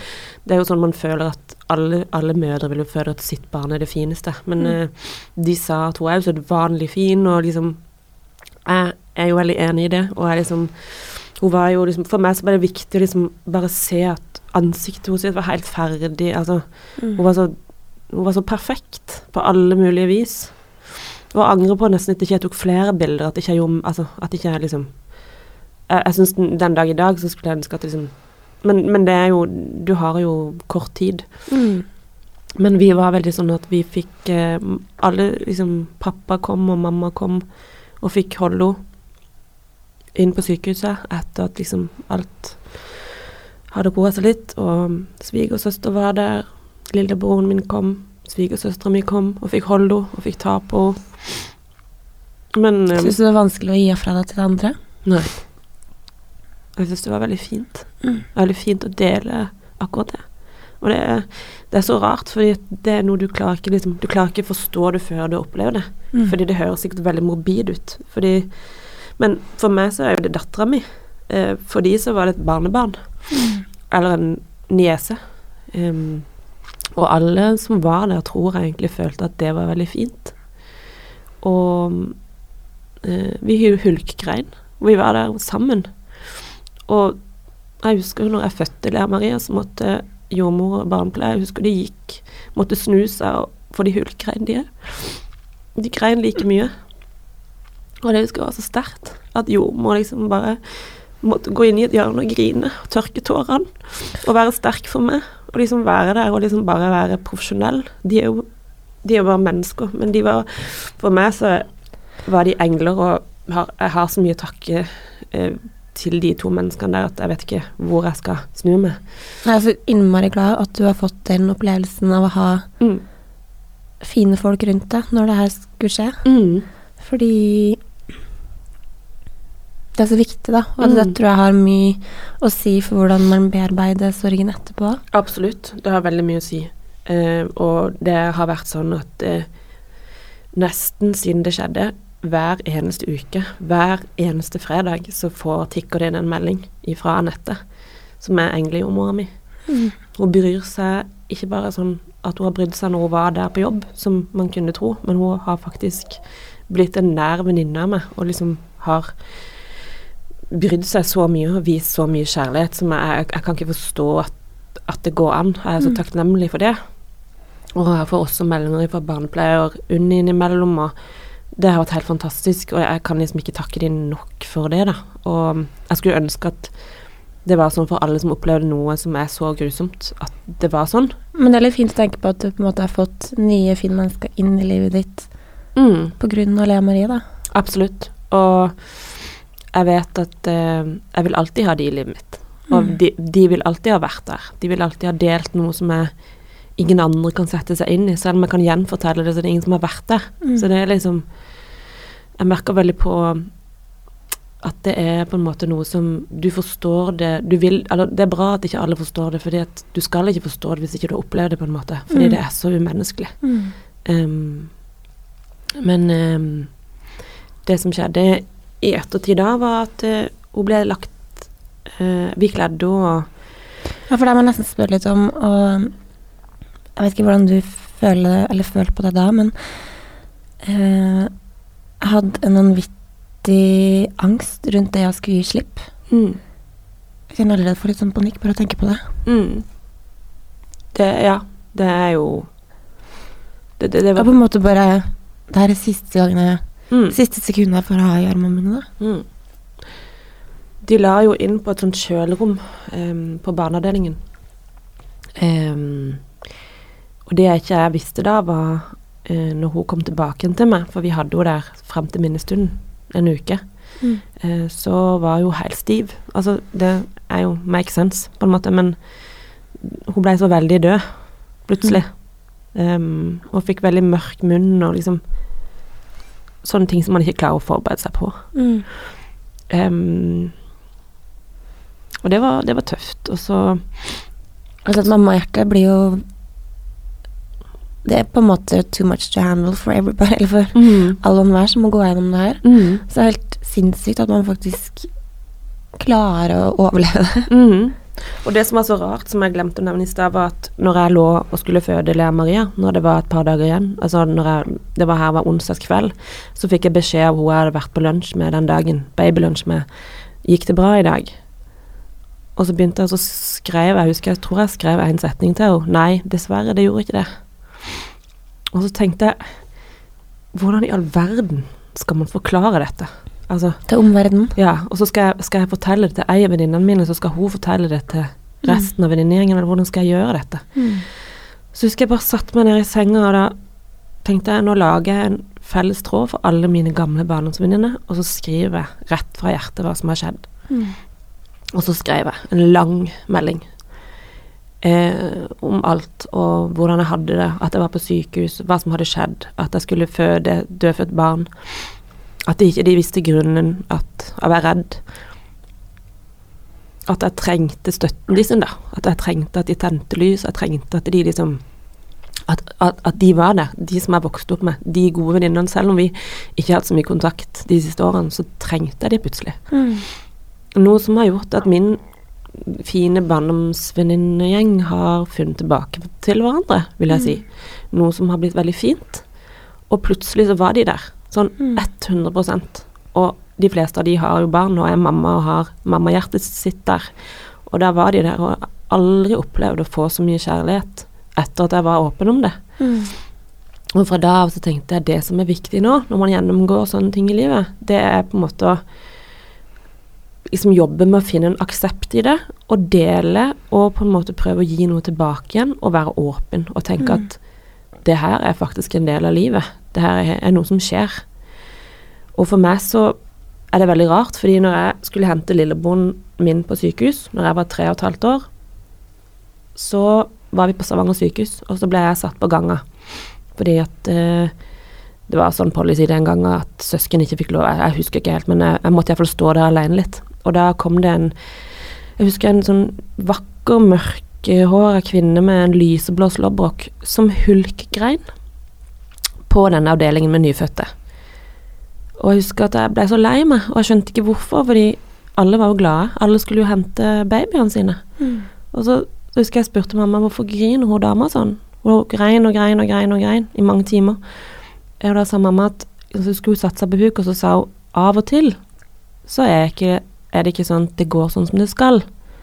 Det er jo sånn man føler at alle, alle mødre vil jo føle at sitt barn er det fineste. Men Mm. eh, de sa at hun er jo så vanlig fin, og liksom Jeg er jo veldig enig i det, og jeg liksom Hun var jo liksom For meg så var det viktig å liksom bare se at ansiktet hennes var helt ferdig. Altså, Mm. hun var så hun var så perfekt på alle mulige vis. Og jeg angrer på nesten at ikke jeg tok flere bilder. At ikke jeg gjorde Altså, at ikke jeg liksom Jeg, jeg syns den, den dag i dag så skulle jeg ønske at liksom men, men det er jo Du har jo kort tid. Mm. Men vi var veldig sånn at vi fikk eh, Alle liksom Pappa kom, og mamma kom, og fikk holde henne inn på sykehuset etter at liksom alt hadde roa seg litt. Og svigersøster var der, lillebroren min kom, svigersøstera mi kom og fikk holde henne og fikk ta på henne. Men Syns du det var vanskelig å gi fra deg til andre? Nei. Jeg syns det var veldig fint. Mm. Veldig fint å dele akkurat det. Og det er, det er så rart, fordi det er noe du klarer ikke liksom, Du klarer ikke forstå det før du opplever det. Mm. Fordi det høres sikkert veldig morbid ut. Fordi, men for meg så er jo det dattera mi. Eh, for de så var det et barnebarn. Eller en niese. Um, og alle som var der, tror jeg egentlig følte at det var veldig fint. Og uh, vi hulkgrein. Vi var der sammen. Og jeg husker når jeg fødte Lea Maria, så måtte jordmor og barnepleier Jeg husker de gikk Måtte snu seg, for de hulkgrein, de òg. De grein like mye. Og det husker jeg var så sterkt. At jordmor liksom bare måtte gå inn i et hjørne og grine og tørke tårene. Og være sterk for meg. Og liksom være der og liksom bare være profesjonell. De er jo de er bare mennesker, men de var For meg så var de engler, og har, jeg har så mye å takke eh, til de to menneskene der at jeg vet ikke hvor jeg skal snu meg. Jeg er så innmari glad at du har fått den opplevelsen av å ha Mm. fine folk rundt deg når det her skulle skje. Mm. Fordi det er så viktig, da. Og Mm. det tror jeg har mye å si for hvordan man bearbeider sorgen etterpå. Absolutt. Det har veldig mye å si. Eh, og det har vært sånn at eh, nesten siden det skjedde, hver eneste uke, hver eneste fredag, så får tikker det inn en melding fra Anette, som er englejordmora mi. Hun bryr seg ikke bare sånn at hun har brydd seg når hun var der på jobb, som man kunne tro, men hun har faktisk blitt en nær venninne av meg, og liksom har brydd seg så mye og vist så mye kjærlighet som jeg, jeg, jeg kan ikke forstå at, at det går an. Jeg er så takknemlig for det. Og jeg får også meldinger fra barnepleier Unni innimellom, og det har vært helt fantastisk, og jeg kan liksom ikke takke dem nok for det, da. Og jeg skulle ønske at det var sånn for alle som opplevde noe som er så grusomt, at det var sånn. Men det er litt fint å tenke på at du på en måte har fått nye fine mennesker inn i livet ditt Mm, på grunn av Lea Marie, da. absolutt. Og jeg vet at uh, jeg vil alltid ha de i livet mitt. Og Mm. de, de vil alltid ha vært der. De vil alltid ha delt noe som jeg, ingen andre kan sette seg inn i. Selv om jeg kan gjenfortelle det, så det er ingen som har vært der. Mm. Så det er liksom Jeg merker veldig på at det er på en måte noe som Du forstår det Du vil Eller det er bra at ikke alle forstår det, fordi at du skal ikke forstå det hvis ikke du har opplevd det, på en måte. Fordi Mm. det er så umenneskelig. Ehm, men um, det som skjedde i ettertid da, var at eh, hun ble lagt Vi kledde henne Ja, for det må jeg nesten spørre litt om, og jeg vet ikke hvordan du føler, eller følte på det da, men eh, jeg hadde en vanvittig angst rundt det å skulle gi slipp. mm, Jeg kjenner allerede for litt sånn panikk bare å tenke på det. mm. Det Ja, det er jo Det, det, det var på en måte bare Det her er siste gangen jeg mm, Siste sekundet for å ha i armene mine, mm. De la jo inn på et sånt kjølerom um, på barneavdelingen. Um, og det jeg ikke jeg visste da, var uh, når hun kom tilbake til meg, for vi hadde henne der frem til minnestunden en uke. Mm. uh, så var hun helt stiv. Altså, det er jo make sense, på en måte, men hun ble så veldig død plutselig. Um, og fikk veldig mørk munn og liksom Sånne ting som man ikke klarer å forberede seg på. Mm. Um, og det var, det var tøft. Og så Altså at mammahjertet blir jo Det er på en måte too much to handle for everybody, [LAUGHS] eller for mm, alle og enhver som må gå gjennom det her. mm, Så det er helt sinnssykt at man faktisk klarer å overleve det. mm. Og det som var så rart, som jeg glemte å nevne i stad, var at når jeg lå og skulle føde Lea Maria, når det var et par dager igjen, altså når jeg, det var her var onsdagskveld, så fikk jeg beskjed av hun jeg hadde vært på lunsj med den dagen, babylunsj med, gikk det bra i dag? Og så begynte jeg, så skrev jeg, husker jeg, tror jeg skrev en setning til henne, nei, dessverre, det gjorde ikke det. Og så tenkte jeg, hvordan i all verden skal man forklare dette? Altså, Til omverdenen. ja, og så skal jeg, skal jeg fortelle det til ei av venninnene mine, så skal hun fortelle det til resten av venninnegjengen, eller hvordan skal jeg gjøre dette? Så husker jeg bare satte meg ned i senga, og da tenkte jeg nå lager jeg en felles tråd for alle mine gamle barndomsvenninner, og så skriver jeg rett fra hjertet hva som har skjedd. Mm. Og så skrev jeg en lang melding eh, om alt, og hvordan jeg hadde det, at jeg var på sykehus, hva som hadde skjedd, at jeg skulle føde dødfødt barn, at de ikke de visste grunnen at, å være redd. At jeg trengte støtten deres, da. At jeg trengte at de tente lys, jeg trengte at de liksom at, at, at de var der, de som jeg vokste opp med, de gode venninnene. Selv om vi ikke har hatt så mye kontakt de siste årene, så trengte jeg de plutselig. Mm. Noe som har gjort at min fine barndomsvenninnegjeng har funnet tilbake til hverandre, vil jeg si. Noe som har blitt veldig fint. Og plutselig så var de der. Sånn Mm. 100% Og de fleste av de har jo barn, og er mamma og har mammahjertet sitt der. Og der var de der, og aldri opplevd å få så mye kjærlighet etter at jeg var åpen om det. Mm. Og fra da av så tenkte jeg det som er viktig nå, når man gjennomgår sånne ting i livet, det er på en måte å liksom jobbe med å finne en aksept i det, og dele, og på en måte prøve å gi noe tilbake igjen, og være åpen, og tenke Mm. at det her er faktisk en del av livet. Det her er, noe som skjer. Og for meg så er det veldig rart, fordi når jeg skulle hente lillebroren min på sykehus, når jeg var tre og et halvt år, så var vi på Stavanger sykehus, og så ble jeg satt på ganga. Fordi at eh, det var sånn policy den gangen at søsken ikke fikk lov Jeg, husker ikke helt, men jeg, jeg måtte iallfall stå der alene litt. Og da kom det en Jeg husker en sånn vakker, mørkhåra kvinne med en lyseblå slåbrok som hulkgrein på denne avdelingen med nyfødte. Og jeg husker at jeg ble så lei meg, og jeg skjønte ikke hvorfor, fordi alle var jo glade. Alle skulle jo hente babyene sine. Mm. Og så, så husker jeg spurte mamma hvorfor griner hun dama sånn. Hun grein og grein og grein og grein i mange timer. Og da sa mamma at så skulle hun satse på huk, og så sa hun av og til så er, ikke, er det ikke sånn at det går sånn som det skal.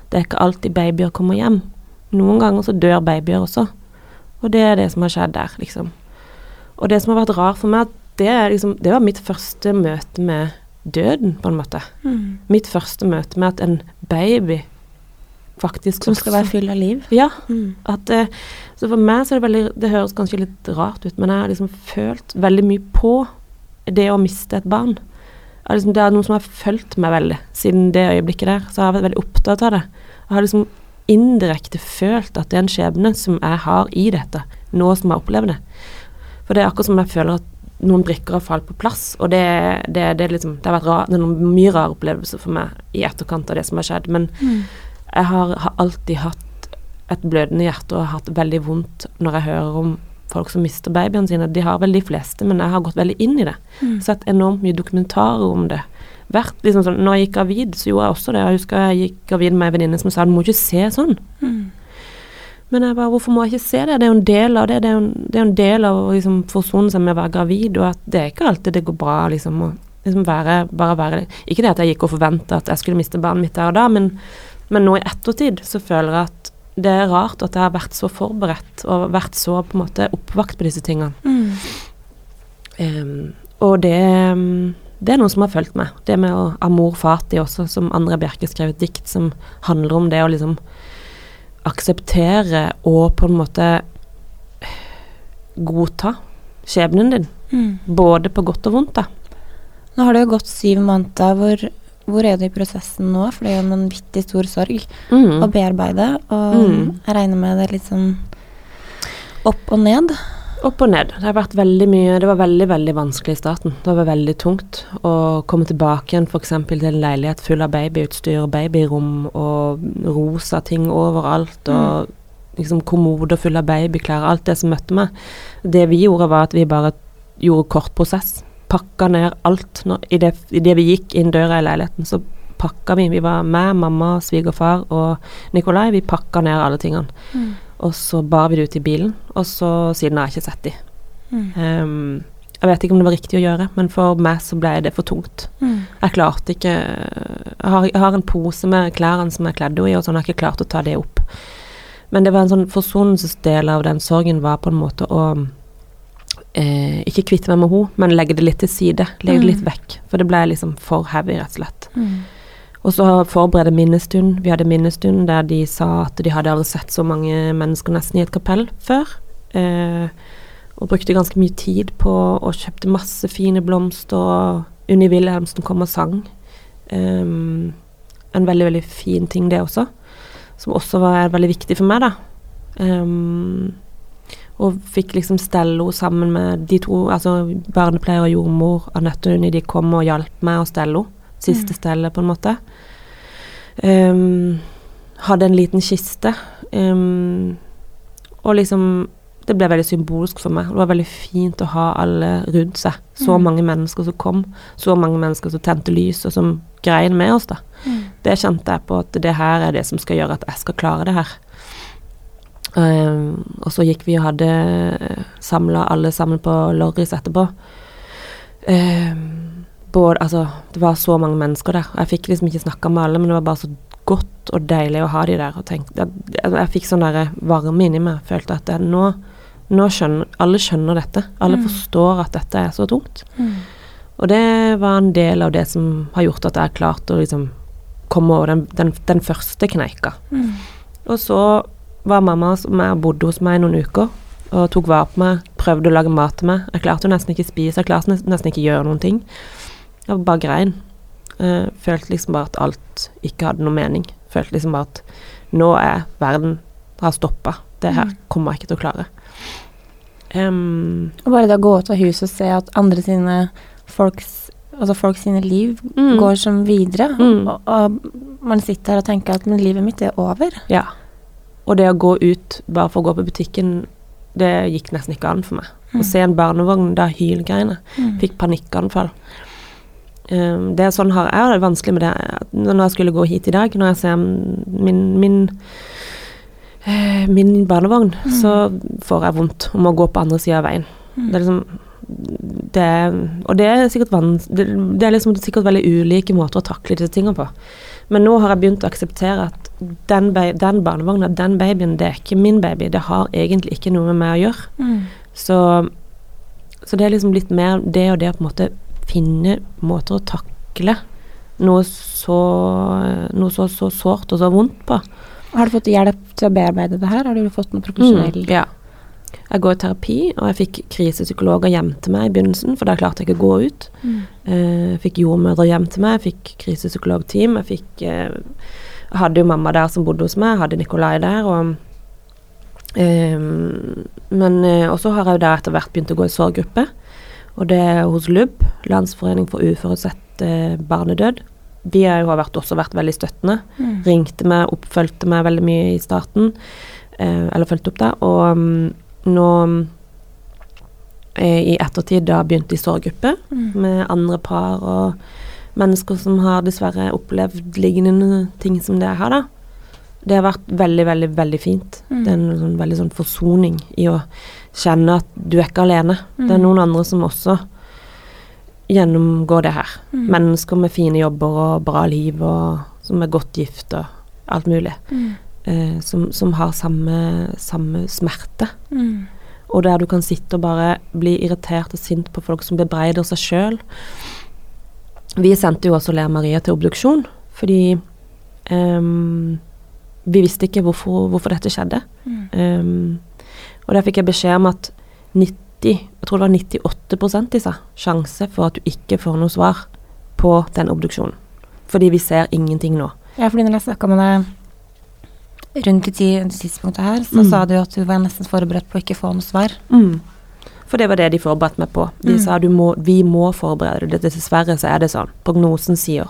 Det er ikke alltid babyer kommer hjem. Noen ganger så dør babyer også. Og det er det som har skjedd der, liksom. Og det som har vært rart for meg, det, er liksom, det var mitt første møte med døden, på en måte. Mm. Mitt første møte med at en baby faktisk Som skal også- være full av liv. Ja. Mm. At, eh, så for meg så er det veldig Det høres kanskje litt rart ut, men jeg har liksom følt veldig mye på det å miste et barn. Liksom, det er noe som har fulgt meg veldig siden det øyeblikket der. Så jeg har vært veldig opptatt av det. Jeg har liksom indirekte følt at det er en skjebne som jeg har i dette, nå som jeg opplever det. For det er akkurat som jeg føler at noen brikker har falt på plass, og det, det, det, liksom, det har vært rar, det er noen mye rare opplevelser for meg i etterkant av det som har skjedd. Men Mm. jeg har, har alltid hatt et blødende hjerte og har hatt veldig vondt når jeg hører om folk som mister babyene sine. De har vel de fleste, men jeg har gått veldig inn i det. Mm. Sett enormt mye dokumentarer om det. Vært liksom sånn, når jeg gikk gravid, så gjorde jeg også det. Jeg husker jeg gikk gravid med en venninne som sa du må ikke se sånn. Mm. Men jeg bare, hvorfor må jeg ikke se det? Det er jo en del av det. Det er jo en, det er jo en del av å liksom forsone seg med å være gravid, og at det er ikke alltid det går bra, liksom. Å liksom være, bare være Ikke det at jeg gikk og forventa at jeg skulle miste barnet mitt der og da, men, men nå i ettertid så føler jeg at det er rart at jeg har vært så forberedt og vært så på en måte oppvakt på disse tingene. Mm. Um, og det, det er noe som har fulgt meg. Det med å Amor fati også, som André Bjerke skrev et dikt som handler om det å liksom akseptere og på en måte godta skjebnen din. Mm. Både på godt og vondt, da. Nå har det jo gått syv måneder. Hvor, hvor er du i prosessen nå? For det er jo en vanvittig stor sorg å bearbeide. Og Mm. jeg regner med det er litt sånn opp og ned. Opp og ned. Det har vært veldig mye Det var veldig, veldig vanskelig i starten. Det var veldig tungt å komme tilbake igjen f.eks. til en leilighet full av babyutstyr, og babyrom og rosa ting overalt, og liksom kommoder fulle av babyklær, alt det som møtte meg. Det vi gjorde, var at vi bare gjorde kort prosess. Pakka ned alt. Når, i, det, vi gikk inn døra i leiligheten, så pakka vi. Vi var med mamma, svigerfar og Nikolai. Vi pakka ned alle tingene. Og så bar vi det ut i bilen, og så siden har jeg ikke sett de. Mm. Um, jeg vet ikke om det var riktig å gjøre, men for meg så ble det for tungt. Mm. Jeg klarte ikke Jeg har, jeg har en pose med klærne som jeg kledde henne i, og sånn, jeg har ikke klart å ta det opp. Men det var en sånn forsonelsesdel av den sorgen var på en måte å eh, ikke kvitte meg med henne, men legge det litt til side. Legge det litt Mm. vekk. For det ble liksom for heavy, rett og slett. Mm. Og så forberede minnestund. Vi hadde minnestund der de sa at de hadde aldri sett så mange mennesker nesten i et kapell før. Eh, og brukte ganske mye tid på og kjøpte masse fine blomster. og Unni Wilhelmsen kom og sang. Eh, en veldig, veldig fin ting, det også. Som også var veldig viktig for meg, da. Eh, og fikk liksom stelle henne sammen med de to, altså barnepleier og jordmor, Anette og Unni, de kom og hjalp meg å stelle henne. Siste Mm. stellet, på en måte. Um, hadde en liten kiste. Um, og liksom Det ble veldig symbolsk for meg. Det var veldig fint å ha alle rundt seg. Så Mm. mange mennesker som kom. Så mange mennesker som tente lys, og som grein med oss, da. Mm. Det kjente jeg på at det her er det som skal gjøre at jeg skal klare det her. Um, og så gikk vi og hadde samla alle sammen på Lorris etterpå. Em, både, altså, det var så mange mennesker der. Jeg fikk liksom ikke snakka med alle, men det var bare så godt og deilig å ha de der. Og tenk, jeg, jeg, fikk sånn der varme inni meg. Følte at jeg, nå, nå skjønner alle skjønner dette. Alle Mm. forstår at dette er så tungt. Mm. Og det var en del av det som har gjort at jeg har klart å liksom komme over den, den, den første kneika. Mm. Og så var mamma som jeg bodde hos meg noen uker og tok vare på meg, prøvde å lage mat til meg. Jeg klarte jo nesten ikke spise, jeg klarte nesten ikke gjøre noen ting. Jeg bare grein. Uh, følte liksom bare at alt ikke hadde noe mening. Følte liksom bare at nå er verden har stoppa. Det her Mm. kommer jeg ikke til å klare. Um, Og bare det å gå ut av huset og se at andre sine folks Altså folk sine liv Mm. går som videre, Mm. og, og man sitter her og tenker at men livet mitt er over. ja. Og det å gå ut bare for å gå på butikken, det gikk nesten ikke an for meg. Mm. Å se en barnevogn da hylgreiene. Mm. Fikk panikkanfall. Um, det er sånn har jeg det vanskelig med det når jeg skulle gå hit i dag, når jeg ser min min, eh, min barnevogn, Mm. så får jeg vondt om å gå på andre sida av veien. Mm. Det er liksom det Og det er sikkert vans, det, det er liksom sikkert veldig ulike måter å takle disse tingene på. Men nå har jeg begynt å akseptere at den, den barnevogna, den babyen, det er ikke min baby. Det har egentlig ikke noe med meg å gjøre. Mm. Så, så det er liksom litt mer det og det å på en måte finne måter å takle noe så noe så, så sårt og så vondt på. Har du fått hjelp til å bearbeide det her? Har du fått noe profesjonell Mm, ja. Jeg går i terapi, og jeg fikk krisepsykologer hjem til meg i begynnelsen, for da klarte jeg ikke å gå ut. Mm. Eh, Jeg fikk jordmødre hjem til meg, jeg fikk krisepsykologteam. Jeg fikk eh, Jeg hadde jo mamma der som bodde hos meg, jeg hadde Nikolai der, og Um, Men uh, også har jeg jo da etter hvert begynt å gå i sorggruppe, og det er hos LUB, Landsforening for uforutsett eh, barnedød. De har vært, også vært veldig støttende. Mm. Ringte meg, oppfølgte meg veldig mye i starten, eh, eller fulgte opp det, og um, nå eh, i ettertid da begynte i sorggruppe Mm. med andre par og mennesker som har dessverre opplevd lignende ting som det jeg har, da. Det har vært veldig, veldig, veldig fint. Mm. Det er en sånn, veldig sånn forsoning i å kjenne at du er ikke alene. Det er Mm. noen andre som også gjennomgår det her. Mm. Mennesker med fine jobber og bra liv, og som er godt gift og alt mulig. Mm. Eh, som, som har samme, samme smerte. Mm. Og der du kan sitte og bare bli irritert og sint på folk som bebreider seg sjøl. Vi sendte jo også Lea Maria til obduksjon, fordi um, vi visste ikke hvorfor, hvorfor dette skjedde. Mm. Og der fikk jeg beskjed om at 90, jeg tror det var 98% de sa, sjanse for at du ikke får noe svar på den obduksjonen. Fordi vi ser ingenting nå. Ja, fordi når jeg snakka med deg rundt i tidspunktet her, så Mm. sa du at du var nesten forberedt på å ikke få noe svar. For det var det de forberedte meg på. De Mm. sa du må, vi må forberede deg. Dessverre så er det sånn. Prognosen sier.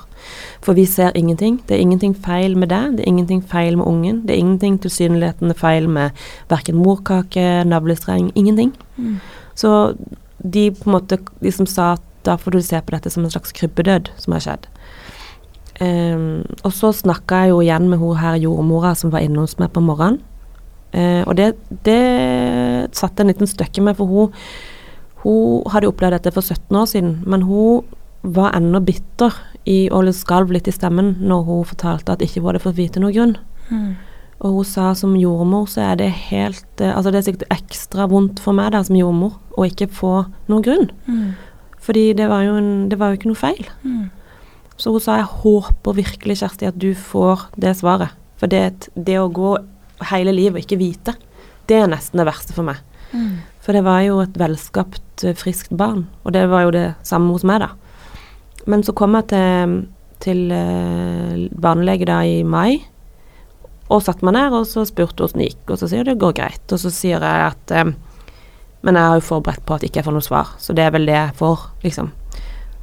For vi ser ingenting. Det er ingenting feil med deg, det er ingenting feil med ungen. Det er ingenting tilsynelatende feil med verken morkake, navlestreng, ingenting. Mm. Så de på en måte de som sa at da får du se på dette som en slags krybbedød som har skjedd. Um, og så snakka jeg jo igjen med hun her jordmora som var inne hos meg på morgenen. Eh, og det, det satte en liten støkke med, for hun, hun hadde opplevd dette for 17 år siden, men hun var ennå bitter i, og skalv litt i stemmen når hun fortalte at ikke hun hadde fått vite noen grunn. Mm. Og hun sa som jordmor så er det helt eh, Altså det er sikkert ekstra vondt for meg da som jordmor å ikke få noen grunn. Mm. Fordi det var jo, en, det var jo ikke noe feil. Mm. Så hun sa jeg håper virkelig, Kjersti, at du får det svaret. For det, det å gå hele livet og ikke vite, det er nesten det verste for meg. Mm. For det var jo et velskapt, eh, friskt barn. Og det var jo det samme hos meg, da. Men så kom jeg til, til eh, barnelege da i mai, og satte meg ned og så spurte hvordan det gikk. Og så sier hun det går greit. Og så sier jeg at eh, Men jeg har jo forberedt på at ikke jeg får noe svar, så det er vel det jeg får, liksom.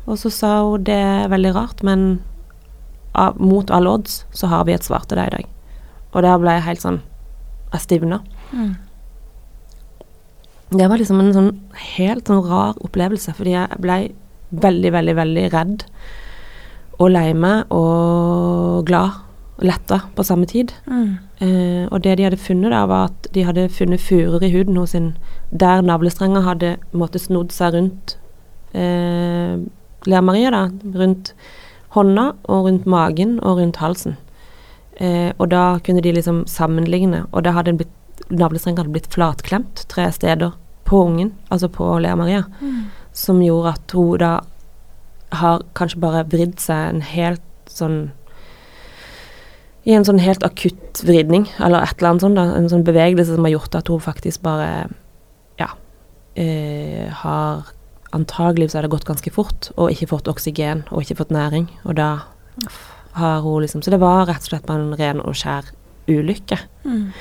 Og så sa hun det er veldig rart, men av, mot alle odds så har vi et svar til deg i dag. Og der ble jeg helt sånn Jeg stivna. Mm. Det var liksom en sånn helt sånn rar opplevelse, fordi jeg ble veldig, veldig, veldig redd og lei meg og glad og letta på samme tid. Mm. Eh, og det de hadde funnet da, var at de hadde funnet furer i huden hos sin der navlestrenga hadde måtte snodd seg rundt eh, Lea Maria, da. Rundt hånda og rundt magen og rundt halsen. Eh, og da kunne de liksom sammenligne, og da hadde blitt, navlestrengen hadde blitt flatklemt tre steder på ungen, altså på Lea Maria, Mm. som gjorde at hun da har kanskje bare vridd seg en helt sånn i en sånn helt akutt vridning, eller et eller annet sånt, da. En sånn bevegelse som har gjort at hun faktisk bare Ja. Eh, har Antagelig så har det gått ganske fort, og ikke fått oksygen, og ikke fått næring. Og da har hun liksom Så det var rett og slett bare en ren og skjær ulykke. Mm.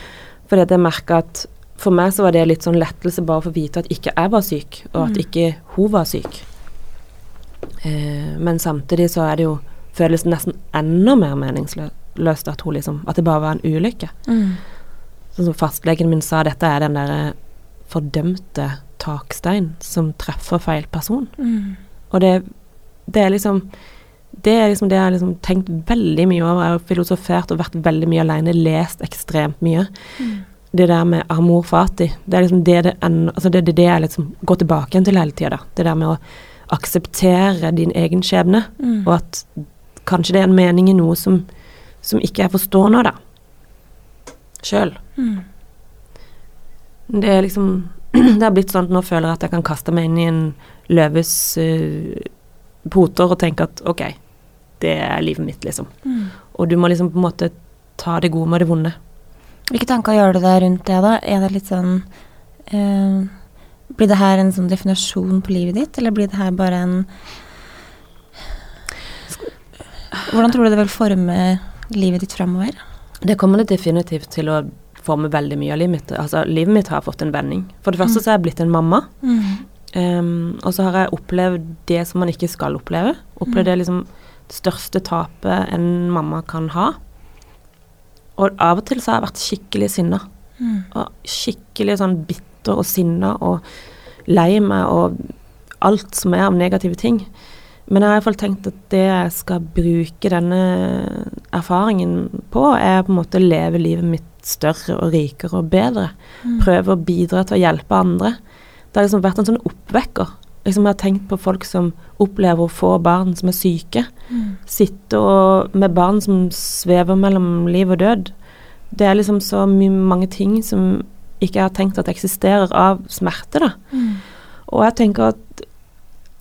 Fordi at jeg merka at for meg så var det litt sånn lettelse bare for å vite at ikke jeg var syk, og at Mm. ikke hun var syk. Eh, men samtidig så er det jo føles nesten enda mer meningsløst at hun liksom At det bare var en ulykke. Mm. Sånn som fastlegen min sa, dette er den derre fordømte takstein som treffer feil person. Mm. Og det, det er liksom det er liksom det jeg har liksom tenkt veldig mye over. Jeg har filosofert og vært veldig mye alene, lest ekstremt mye. Mm. Det der med amor fati, det er liksom det det en, Altså det det, det jeg liksom går tilbake igjen til hele tida, da. Det der med å akseptere din egen skjebne, Mm. og at kanskje det er en mening i noe som, som ikke jeg forstår nå, da. Sjøl. Mm. Det er liksom [CLEARS THROAT] Det har blitt sånn at nå føler jeg at jeg kan kaste meg inn i en løves uh, poter og tenke at ok, det er livet mitt, liksom. Mm. Og du må liksom på en måte ta det gode med det vonde. Hvilke tanker gjør du deg rundt det, da? Er det litt sånn eh, Blir det her en sånn definasjon på livet ditt, eller blir det her bare en Hvordan tror du det vil forme livet ditt framover? Det kommer det definitivt til å forme veldig mye av livet mitt. Altså, livet mitt har fått en vending. For det første så er jeg blitt en mamma. Ehm, og så har jeg opplevd det som man ikke skal oppleve. Opplevd det liksom største tapet en mamma kan ha. Og av og til så har jeg vært skikkelig sinna. Mm. Og skikkelig sånn bitter og sinna og lei meg og alt som er av negative ting. Men jeg har iallfall tenkt at det jeg skal bruke denne erfaringen på, er på en måte å leve livet mitt større og rikere og bedre. Mm. Prøve å bidra til å hjelpe andre. Det har liksom vært en sånn oppvekker. Liksom jeg har tenkt på folk som opplever å få barn som er syke. Mm. Sitte og, med barn som svever mellom liv og død. Det er liksom så mange ting som ikke jeg har tenkt at eksisterer av smerte, da. Mm. Og jeg tenker at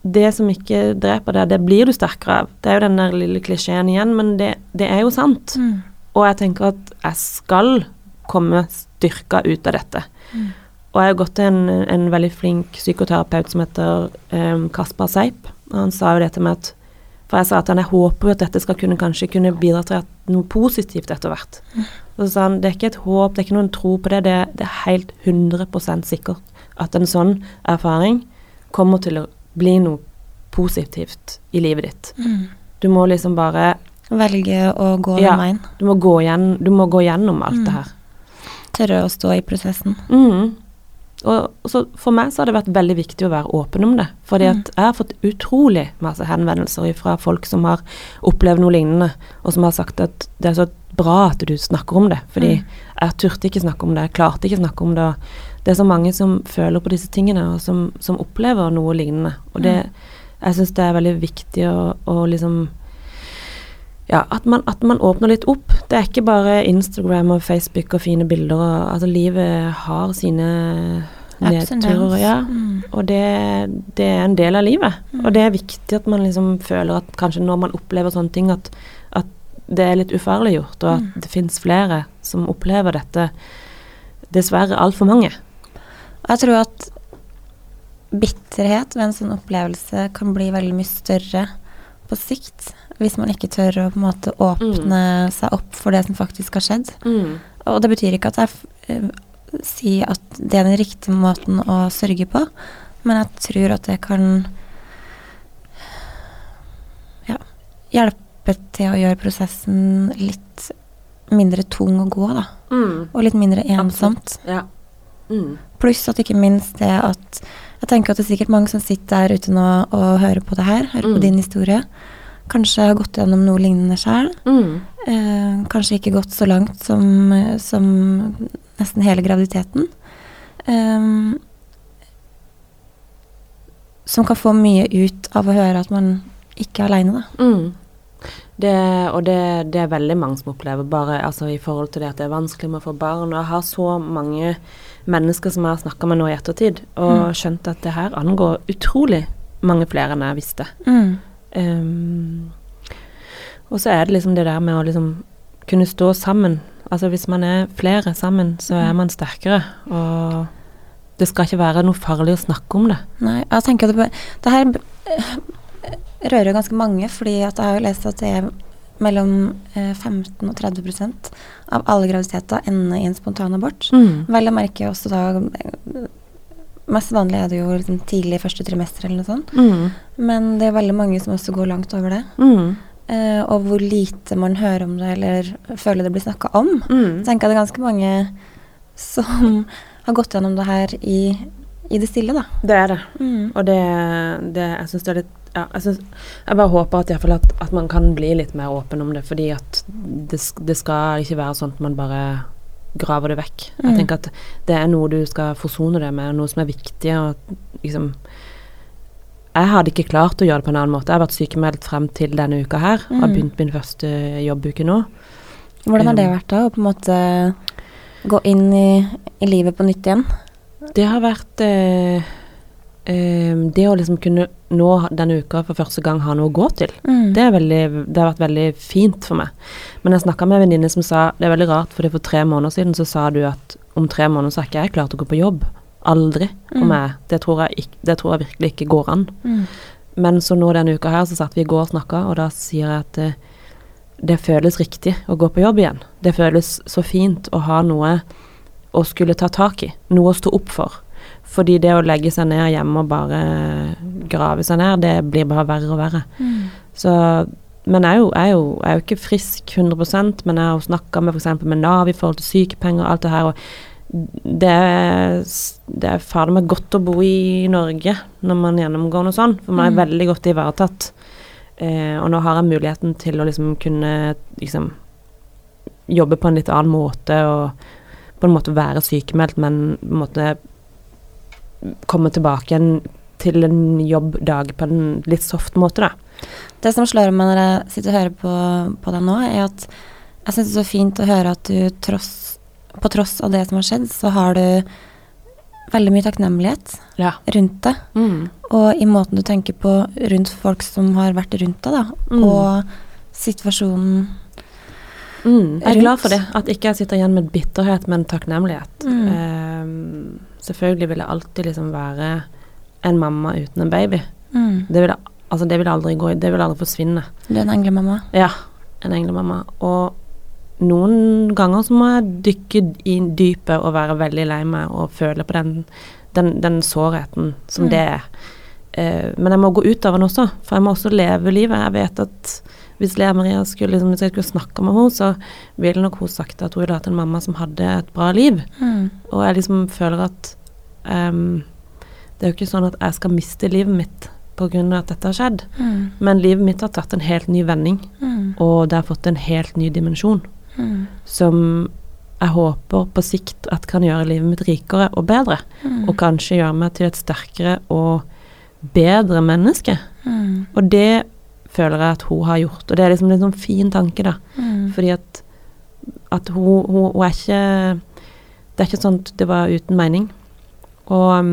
det som ikke dreper deg, det blir du sterkere av. Det er jo den der lille klisjeen igjen, men det, det er jo sant. Mm. Og jeg tenker at jeg skal komme styrka ut av dette. Mm. Og jeg har gått til en, en veldig flink psykoterapeut som heter um, Kaspar Seip. Han sa jo det til meg at For jeg sa at han, jeg håper at dette skal kunne kanskje kunne bidra til noe positivt etter hvert. Og så sa han det er ikke et håp, det er ikke noen tro på det, det, det er helt 100% sikkert at en sånn erfaring kommer til å bli noe positivt i livet ditt. Mm. Du må liksom bare Velge å gå Ja. den veien. Du må gå, igjen, du må gå gjennom alt Mm. det her. Tørre å stå i prosessen. Mm. Og, så for meg så har det vært veldig viktig å være åpen om det. Fordi Mm. at jeg har fått utrolig masse henvendelser fra folk som har opplevd noe lignende, og som har sagt at det er så bra at du snakker om det. Fordi Mm. jeg turte ikke snakke om det, jeg klarte ikke snakke om det. Det er så mange som føler på disse tingene, og som, som opplever noe lignende. Og det, jeg syns det er veldig viktig å, å liksom ja, at man, at man åpner litt opp. Det er ikke bare Instagram og Facebook og fine bilder. Og, altså, livet har sine nedturer. Ja. Mm. Og det, det er en del av livet. Og det er viktig at man liksom føler at kanskje når man opplever sånne ting, at, at det er litt ufarliggjort, og at Mm. det fins flere som opplever dette. Dessverre altfor mange. Jeg tror at bitterhet ved en sånn opplevelse kan bli veldig mye større på sikt, hvis man ikke tør å på en måte åpne seg opp for det som faktisk har skjedd. Og det betyr ikke at jeg eh, sier at det er den riktige måten å sørge på, men jeg tror at det kan ja, hjelpe til å gjøre prosessen litt mindre tung å gå, da. Og litt mindre ensomt. Ja. Mm. Pluss at ikke minst det at Jeg tenker at det er sikkert mange som sitter der ute nå og hører på det her, hører Mm. på din historie. Kanskje har gått gjennom noe lignende sjøl. Mm. Eh, kanskje ikke gått så langt som, som nesten hele graviditeten. Eh, som kan få mye ut av å høre at man ikke er aleine, da. Mm. Det, og det, det er veldig mange som opplever bare altså i forhold til det at det er vanskelig med å få barn. Og jeg har så mange mennesker som jeg har snakka med nå i ettertid, og skjønt at det her angår utrolig mange flere enn jeg visste. Mm. Um, og så er det liksom det der med å liksom kunne stå sammen. Altså hvis man er flere sammen, så er man sterkere. Og det skal ikke være noe farlig å snakke om det. Nei, jeg tenker at det, det her rører rører ganske mange, fordi at jeg har jo lest at det er mellom eh, 15 og 30% av alle graviditeter ender i en spontanabort. Mm. Vel å merke også da eh, Mest vanlig er det jo liksom tidlig første trimester eller noe sånt. Mm. Men det er veldig mange som også går langt over det. Mm. Eh, og hvor lite man hører om det eller føler det blir snakka om. Mm. Så tenker jeg det er ganske mange som [LAUGHS] har gått gjennom det her i, i det stille, da. Det er det. Mm. Og det, det Jeg syns det er litt ja, jeg, synes, jeg bare håper at, i hvert fall at, at man kan bli litt mer åpen om det, fordi at det, det skal ikke være sånn at man bare graver det vekk. Jeg Mm. tenker at det er noe du skal forsone deg med, noe som er viktig. Og liksom Jeg hadde ikke klart å gjøre det på en annen måte. Jeg har vært sykemeldt frem til denne uka her. og Har Mm. begynt min første jobbuke nå. Hvordan har det Um, vært da, å på en måte gå inn i, i livet på nytt igjen? Det har vært eh, eh, Det å liksom kunne nå denne uka for første gang ha noe å gå til. Mm. Det, er veldig, det har vært veldig fint for meg. Men jeg snakka med en venninne som sa det er veldig rart, for for tre måneder siden så sa du at om tre måneder så er ikke jeg klar til å gå på jobb. Aldri. Mm. Om jeg, det, tror jeg det tror jeg virkelig ikke går an. Mm. Men så nå denne uka her så satt vi i går og snakka, og da sier jeg at det, det føles riktig å gå på jobb igjen. Det føles så fint å ha noe å skulle ta tak i, noe å stå opp for. Fordi det å legge seg ned hjemme og bare grave seg ned, det blir bare verre og verre. Mm. Så, men jeg er, jo, jeg, er jo, jeg er jo ikke frisk 100% men jeg har snakka med f.eks. med Nav i forhold til sykepenger og alt det her. og det er, det er fader meg godt å bo i Norge når man gjennomgår noe sånn, for man er Mm. veldig godt ivaretatt. Eh, og nå har jeg muligheten til å liksom kunne liksom jobbe på en litt annen måte og på en måte være sykemeldt, men på en måte komme tilbake igjen til en jobbdag på en litt soft måte, da. Det som slår meg når jeg sitter og hører på, på deg nå, er at jeg syns det er så fint å høre at du tross, på tross av det som har skjedd, så har du veldig mye takknemlighet Ja. rundt det. Mm. Og i måten du tenker på rundt folk som har vært rundt deg, da. Mm. Og situasjonen Mm, jeg er Rundt. glad for det. At ikke jeg sitter igjen med bitterhet, men takknemlighet. Mm. Selvfølgelig vil jeg alltid liksom være en mamma uten en baby. mm. Det vil, altså det vil aldri gå Det vil aldri forsvinne. Du er en englemamma. Ja, en englemamma. Og noen ganger så må jeg dykke i dypet og være veldig lei meg og føle på den, den, den sårheten som Mm. det er. Eh, men jeg må gå ut av den også, for jeg må også leve livet. Jeg vet at hvis Lea Maria skulle, liksom, hvis jeg skulle snakke med henne, så ville nok hun sagt at hun ville hatt en mamma som hadde et bra liv. Mm. Og jeg liksom føler at um, det er jo ikke sånn at jeg skal miste livet mitt av at dette har skjedd. Mm. Men livet mitt har tatt en helt ny vending, Mm. og det har fått en helt ny dimensjon Mm. som jeg håper på sikt at kan gjøre livet mitt rikere og bedre. Mm. Og kanskje gjøre meg til et sterkere og bedre menneske. Mm. Og det føler jeg at hun har gjort. Og det er liksom en sånn fin tanke, da. Mm. Fordi at, at hun, hun, hun er ikke Det er ikke sånn at det var uten mening. Og um,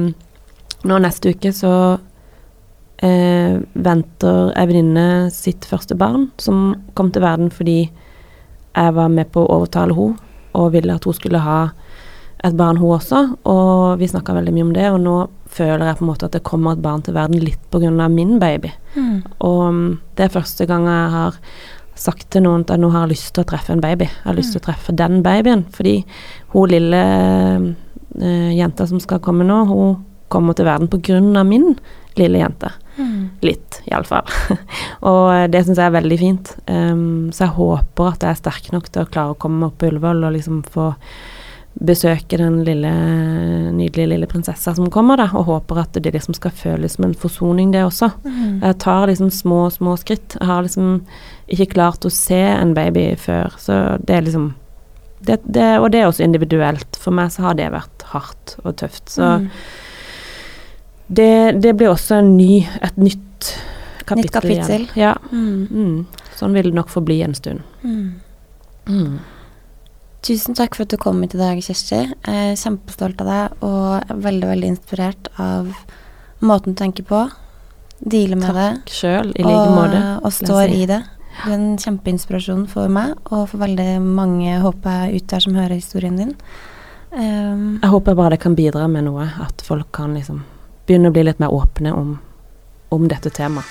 nå neste uke så eh, venter ei venninne sitt første barn, som kom til verden fordi jeg var med på å overtale henne og ville at hun skulle ha et barn, hun også. Og vi snakka veldig mye om det, og nå føler jeg på en måte at det kommer et barn til verden litt av min baby. Mm. Og um, det er første gang jeg har sagt til noen at jeg nå har lyst til å treffe en baby. Jeg har lyst til å treffe den babyen. Fordi hun lille eh, jenta som skal komme nå, hun kommer til verden av min lille jente. Mm. Litt, iallfall. [LAUGHS] og eh, det syns jeg er veldig fint. Um, så jeg håper at jeg er sterk nok til å klare å komme meg opp på Ullevål og liksom få besøke den lille, nydelige lille prinsessa som kommer, da, og håper at det liksom skal føles som en forsoning, det også. Mm. Jeg tar liksom små, små skritt. Jeg har liksom ikke klart å se en baby før, så det er liksom det, det, Og det er også individuelt. For meg så har det vært hardt og tøft. Så Mm. det, det blir også en ny, et nytt kapittel. Nytt kapittel. Igjen. Ja. Mm. Mm. Sånn vil det nok forbli en stund. Mm. Tusen takk for at du kom hit i dag, Kjersti. Jeg er kjempestolt av deg og veldig, veldig inspirert av måten du tenker på. Dealer med det. Sjøl, i like og, måte. og står i det. Du er en kjempeinspirasjon for meg, og for veldig mange, håper jeg, ute der som hører historien din. Um, Jeg håper bare det kan bidra med noe, at folk kan liksom begynne å bli litt mer åpne om, om dette temaet.